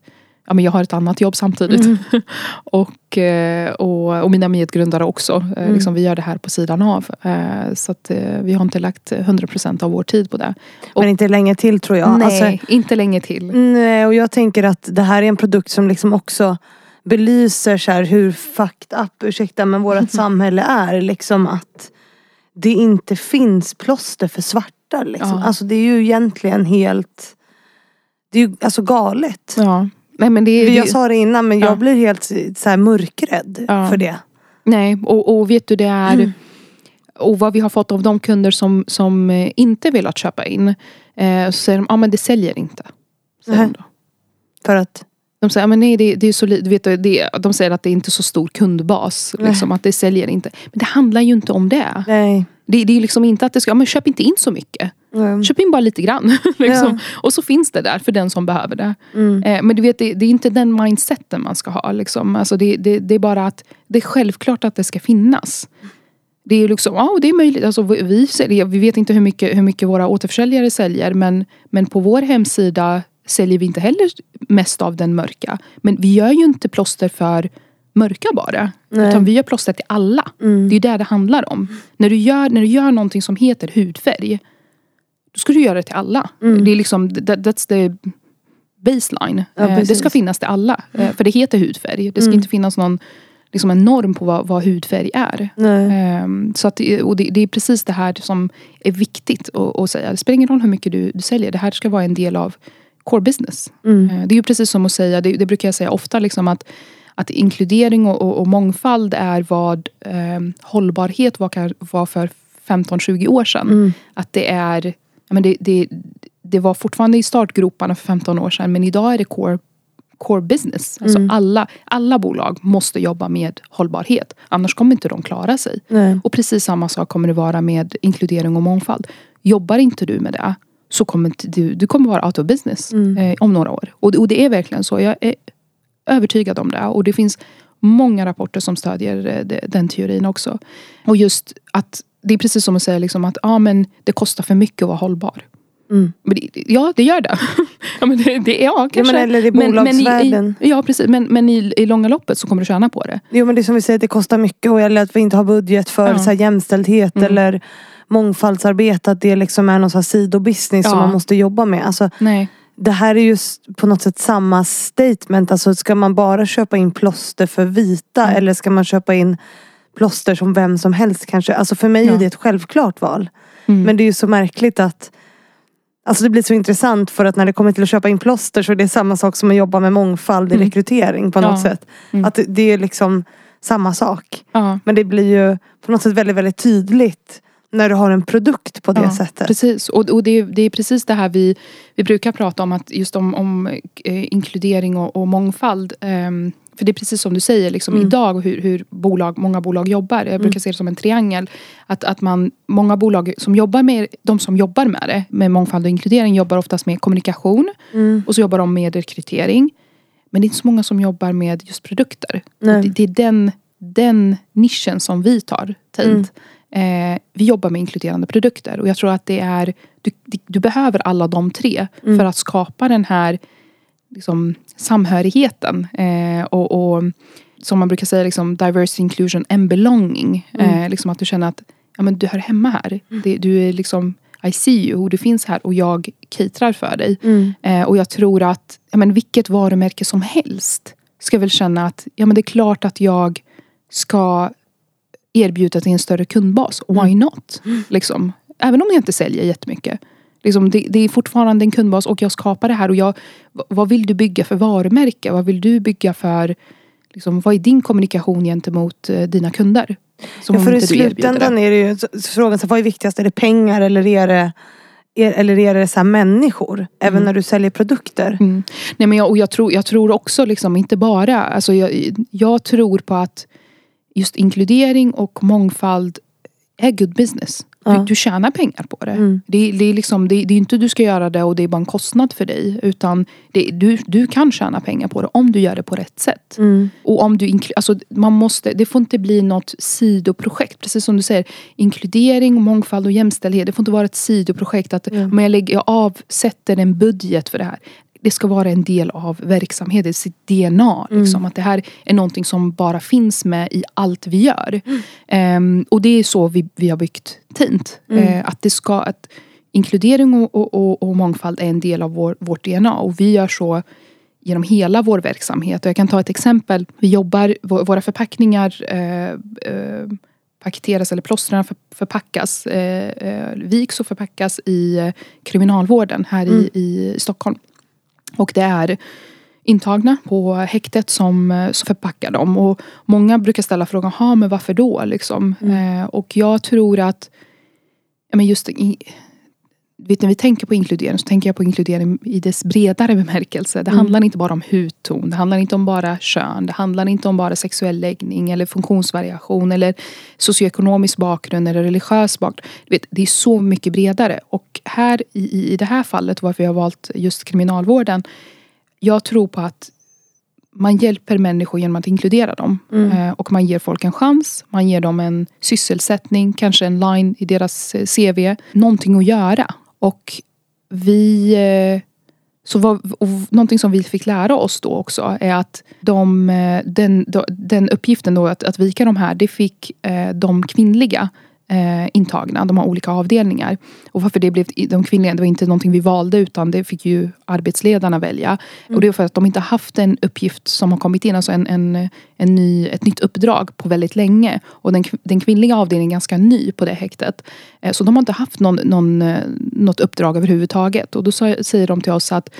ja, men jag har ett annat jobb samtidigt. Mm. och, eh, och, och mina medgrundare också. Eh, Mm. Liksom, vi gör det här på sidan av. Eh, Så att vi har inte lagt 100% av vår tid på det. Och- Men inte länge till tror jag. Nej, Alltså, inte länge till. Nej, och jag tänker att det här är en produkt som liksom också belyser så hur fucked up, ursäkta, men vårt samhälle är. Liksom att det inte finns plåster för svarta. Liksom. Ja. Alltså det är ju egentligen helt, det är ju alltså galet. Ja. Nej, men det, Jag det, sa det innan men Ja. jag blir helt så här mörkrädd Ja. för det. nej, och, och vet du det är Mm. Och vad vi har fått av de kunder som, som eh, inte velat köpa in. Eh, så säger de, ja ah, men det säljer inte. Säger då. För att, de säger, ja, men nej det, det är så du vet, det, De säger att det är inte så stor kundbas. Liksom, att det säljer inte. Men det handlar ju inte om det. nej. Det, det är liksom inte att det ska, ja, men köp inte in så mycket. Mm. Köp in bara lite grann. liksom. Ja. Och så finns det där för den som behöver det. Mm. Eh, men du vet, det, det är inte den mindseten man ska ha. Liksom. Alltså det, det, det är bara att det är självklart att det ska finnas. Det är liksom, ja det är möjligt. Alltså, vi, vi säljer- vi vet inte hur mycket, hur mycket våra återförsäljare säljer. Men, men på vår hemsida säljer vi inte heller mest av den mörka. Men vi gör ju inte plåster för mörka bara. Nej. Utan vi gör plåster till alla. Mm. Det är det det handlar om. När du gör, när du gör någonting som heter hudfärg. Då ska du göra det till alla. Mm. Det är liksom, that, that's the baseline. Ja, Eh, det ska finnas till alla. Eh, För det heter hudfärg. Det ska Mm. inte finnas någon liksom en norm på vad, vad hudfärg är. Ehm, så att, det- och det, det är precis det här som är viktigt att, att säga. Det spelar ingen roll hur mycket du, du säljer. Det här ska vara en del av core business. Mm. Eh, Det är ju precis som att säga, det, det brukar jag säga ofta, liksom att, att inkludering och, och, och mångfald är vad eh, hållbarhet var, var för 15-20 år sedan. Mm. Att det är, men det, det, det var fortfarande i startgroparna för 15 år sedan men idag är det core, core business. Alltså Mm. alla, alla bolag måste jobba med hållbarhet. Annars kommer inte de klara sig. Nej. Och precis samma sak kommer det vara med inkludering och mångfald. Jobbar inte du med det så kommer du, du kommer vara out of business Mm. eh, om några år. Och, och det är verkligen så. Jag är övertygad om det. Och det finns många rapporter som stödjer eh, den teorin också. Och just att det är precis som att säga liksom att ah, men det kostar för mycket att vara hållbar. Mm. Men ja, det gör det. ja, men det, det ja, Ja, kanske. men eller i bolagsvärlden. i, i, ja, precis. Men, men i, i långa loppet så kommer du tjäna på det. Jo men det är som vi säger, det kostar mycket och eller att vi inte har budget för Ja. så här, jämställdhet Mm. eller mångfaldsarbete. Att det liksom är någon så här sidobusiness som Ja. man måste jobba med. Alltså, Nej. Det här är ju på något sätt samma statement. Alltså, ska man bara köpa in plåster för vita Mm. eller ska man köpa in plåster som vem som helst kanske? Alltså för mig Ja. är det ett självklart val. Mm. Men det är ju så märkligt att Alltså det blir så intressant för att när det kommer till att köpa in plåster så är det samma sak som att jobba med mångfald i Mm. rekrytering på något Ja. sätt. Mm. Att det, det är liksom samma sak. ja. Men det blir ju på något sätt väldigt, väldigt tydligt när du har en produkt på det Ja, sättet. Precis, och, och det, är, det är precis det här vi, vi brukar prata om, att just om, om eh, inkludering och, och mångfald. ehm, för det är precis som du säger, liksom, Mm. idag hur, hur bolag, många bolag jobbar. Jag brukar se det som en triangel. Att, att man, många bolag som jobbar med, de som jobbar med det, med mångfald och inkludering, jobbar oftast med kommunikation. Mm. Och så jobbar de med rekrytering. Men det är inte så många som jobbar med just produkter. Det, det är den, den nischen som vi tar tid. Eh, vi jobbar med inkluderande produkter och jag tror att det är du, du behöver alla de tre Mm. för att skapa den här liksom, samhörigheten. Eh, och, och som man brukar säga, liksom, diversity, inclusion and belonging. Eh, liksom att du känner att ja, men du hör hemma här. Det, du är liksom I see you och du finns här och jag caterar för dig. Mm. Eh, och jag tror att ja, men vilket varumärke som helst ska väl känna att ja, men det är klart att jag ska erbjuda till en större kundbas. Why not? Liksom. Även om jag inte säljer jättemycket. Liksom, det, det är fortfarande en kundbas och jag skapar det här. Och jag, vad vill du bygga för varumärke? Vad vill du bygga för... Liksom, vad är din kommunikation gentemot eh, dina kunder? Ja, för i slutändan är det ju frågan, så, vad är viktigast? Är det pengar eller är det, är, eller är det så människor? Även när du säljer produkter. Mm. Nej, men jag, och jag, tror, jag tror också liksom inte bara, alltså jag, jag tror på att just inkludering och mångfald är good business. Ja. Du, du tjänar pengar på det. Mm. Det, det, är liksom, det, det är inte du ska göra det och det är bara en kostnad för dig. Utan det, du, du kan tjäna pengar på det om du gör det på rätt sätt. Mm. Och om du alltså man måste, det får inte bli något sidoprojekt. Precis som du säger, inkludering, mångfald och jämställdhet. Det får inte vara ett sidoprojekt. Att Mm. om jag, lägger, jag avsätter en budget för det här. Det ska vara en del av verksamheten, sitt DNA. Liksom, Att det här är någonting som bara finns med i allt vi gör. Ehm, och det är så vi, vi har byggt Tint. Eh, att det ska, att inkludering och, och, och, och mångfald är en del av vår, vårt DNA. Och vi gör så genom hela vår verksamhet. Och jag kan ta ett exempel. Vi jobbar, vå- våra förpackningar eh, eh, paketeras eller plåstren för, förpackas, eh, eh, viks och förpackas i kriminalvården här i, i Stockholm. Och det är intagna på häktet som, eh, som förpackar dem. Och många brukar ställa frågan, ha men varför då? Liksom. Eh, och jag tror att men just i, vet, när vi tänker på inkludering så tänker jag på inkludering i dess bredare bemärkelse. Det handlar inte bara om hudton, det handlar inte om bara kön, det handlar inte om bara sexuell läggning eller funktionsvariation eller socioekonomisk bakgrund eller religiös bakgrund. Vet, det är så mycket bredare. Och här i, i- det här fallet, varför jag har valt just kriminalvården. Jag tror på att man hjälper människor genom att inkludera dem. Eh, och man ger folk en chans. Man ger dem en sysselsättning, kanske en line i deras eh, CV. Någonting att göra. Och vi... Eh, så vad, och någonting som vi fick lära oss då också är att de, eh, den, den uppgiften då att, att vika de här, det fick eh, de kvinnliga eh, intagna. De har olika avdelningar. Och varför det blev de kvinnliga, det var inte någonting vi valde utan det fick ju arbetsledarna välja. Och det är för att de inte haft en uppgift som har kommit in, alltså en, en, en ny, ett nytt uppdrag på väldigt länge. Och den, den kvinnliga avdelningen är ganska ny på det häktet. Eh, så de har inte haft någon, någon, eh, något uppdrag överhuvudtaget. Och då sa, säger de till oss att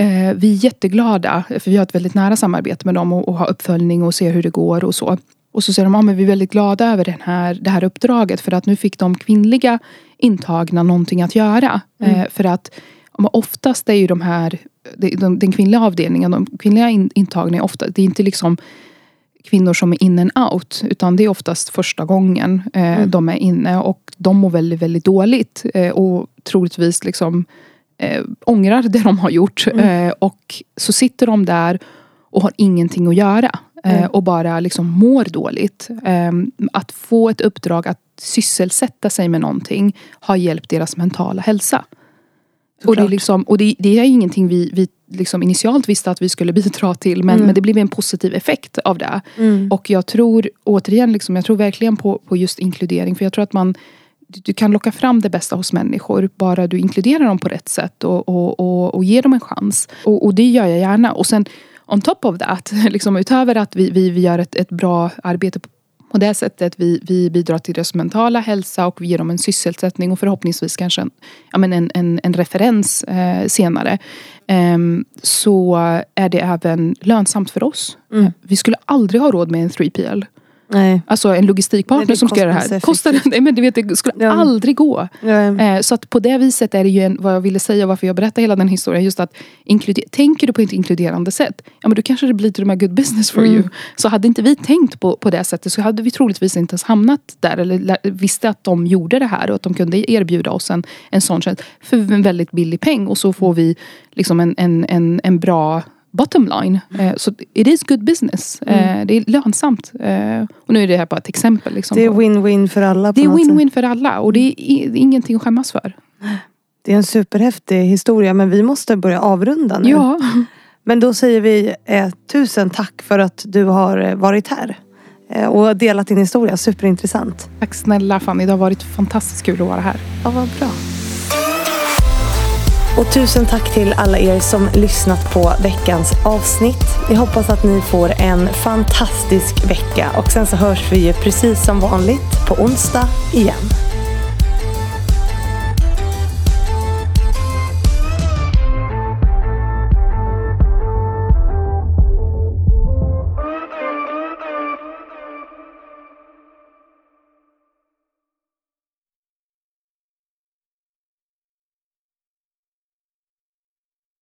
Eh, vi är jätteglada, för vi har ett väldigt nära samarbete med dem och, och har uppföljning och ser hur det går och så. Och så säger de, ja, men vi är väldigt glada över den här, det här uppdraget för att nu fick de kvinnliga intagna någonting att göra. Eh, för att ja, men oftast är ju de här, de, de, den kvinnliga avdelningen, de kvinnliga in, intagna är ofta, det är inte liksom kvinnor som är in and out. Utan det är oftast första gången eh, de är inne och de mår väldigt, väldigt dåligt. Eh, och troligtvis liksom eh, ångrar det de har gjort. Eh, och så sitter de där och har ingenting att göra. Eh, och bara liksom mår dåligt. Eh, att få ett uppdrag att sysselsätta sig med någonting har hjälpt deras mentala hälsa. Och, det, är Såklart. liksom, och det, det är ingenting vi, vi liksom initialt visste att vi skulle bidra till. Men, men det blev en positiv effekt av det. Och jag tror återigen, liksom, jag tror verkligen på, på just inkludering. För jag tror att man du, du kan locka fram det bästa hos människor. Bara du inkluderar dem på rätt sätt och, och, och, och ger dem en chans. Och, och det gör jag gärna. Och sen on top of that, liksom utöver att vi, vi, vi gör ett, ett bra arbete på på det sättet vi, vi bidrar till deras mentala hälsa och vi ger dem en sysselsättning och förhoppningsvis kanske en, ja, men en, en, en referens eh, senare. Ehm, så är det även lönsamt för oss. Mm. Vi skulle aldrig ha råd med en 3PL. Nej. Alltså en logistikpartner Nej, som ska göra det här. Kostar, nej, men du vet, det skulle Ja. aldrig gå. Eh, Så att på det viset är det ju en, vad jag ville säga, varför jag berättar hela den historien. Just att inkluder, tänker du på ett inkluderande sätt, ja men då kanske det blir till och med good business for you. Så hade inte vi tänkt på, på det sättet så hade vi troligtvis inte ens hamnat där. Eller visste att de gjorde det här och att de kunde erbjuda oss en, en sån tjänst för en väldigt billig peng. Och så får vi liksom en, en, en, en bra bottom line. Eh, Så it is good business. Eh, Det är lönsamt. Eh, Och nu är det här bara ett exempel. Liksom Det är win-win för alla. det är win-win för alla och det är ingenting att skämmas för. Det är en superhäftig historia men vi måste börja avrunda nu. Ja. Men då säger vi eh, tusen tack för att du har varit här. Eh, och delat din historia. Superintressant. Tack snälla Fanny, det har varit fantastiskt kul att vara här. Ja, vad bra. Och tusen tack till alla er som lyssnat på veckans avsnitt. Jag hoppas att ni får en fantastisk vecka och sen så hörs vi ju precis som vanligt på onsdag igen.